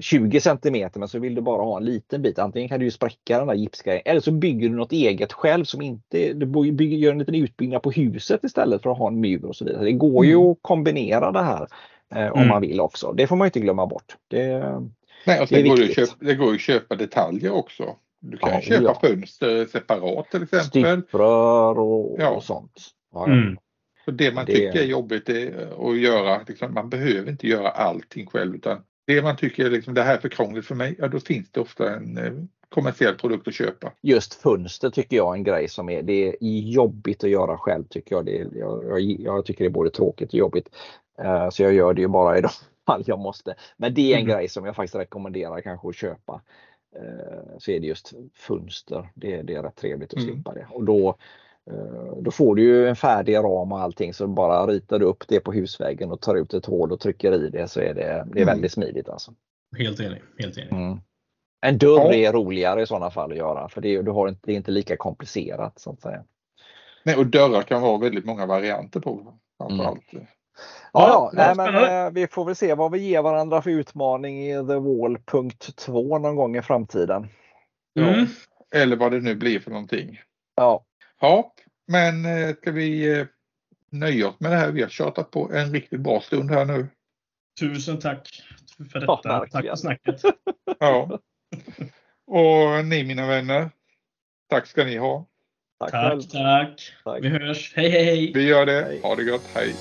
20 cm men så vill du bara ha en liten bit. Antingen kan du spräcka den där gipsgrejen eller så bygger du något eget själv som inte, du bygger, gör en liten utbyggnad på huset istället för att ha en mur och så vidare. Det går ju mm. att kombinera det här eh, om mm. man vill också. Det får man inte glömma bort. Det, Nej, och det, går ju köpa, det går att köpa detaljer också. Du kan ja, köpa ja. fönster separat till exempel. Stipprör och, ja. och sånt. Ja, mm. Så det man det... tycker är jobbigt är att göra, liksom, man behöver inte göra allting själv utan det man tycker liksom, det här är för krångligt för mig, ja då finns det ofta en eh, kommersiell produkt att köpa. Just fönster tycker jag är en grej som är, det är jobbigt att göra själv tycker jag. Det är, jag, jag, jag tycker det är både tråkigt och jobbigt. Uh, så jag gör det ju bara i de fall jag måste. Men det är en mm. grej som jag faktiskt rekommenderar kanske att köpa. Uh, så är det just fönster. Det, det är rätt trevligt att mm. slippa det. Och då då får du ju en färdig ram och allting så bara ritar du upp det på husväggen och tar ut ett hål och trycker i det så är det, det är mm. väldigt smidigt. Alltså. Helt enig. Helt enig. Mm. En dörr är roligare i sådana fall att göra för det, du har inte, det är inte lika komplicerat. så att säga. Nej, och dörrar kan vara väldigt många varianter på. Framförallt. Mm. Ja, ja, nej, men, eh, vi får väl se vad vi ger varandra för utmaning i The Wall punkt 2 någon gång i framtiden. Mm. Ja. Eller vad det nu blir för någonting. Ja. Ja, men eh, ska vi eh, nöja oss med det här? Vi har tjatat på en riktigt bra stund här nu. Tusen tack för detta. Ja, tack för snacket. ja. Och ni mina vänner, tack ska ni ha. Tack, tack, tack. tack. Vi hörs. Hej, hej, hej. Vi gör det. Ha det gott. Hej.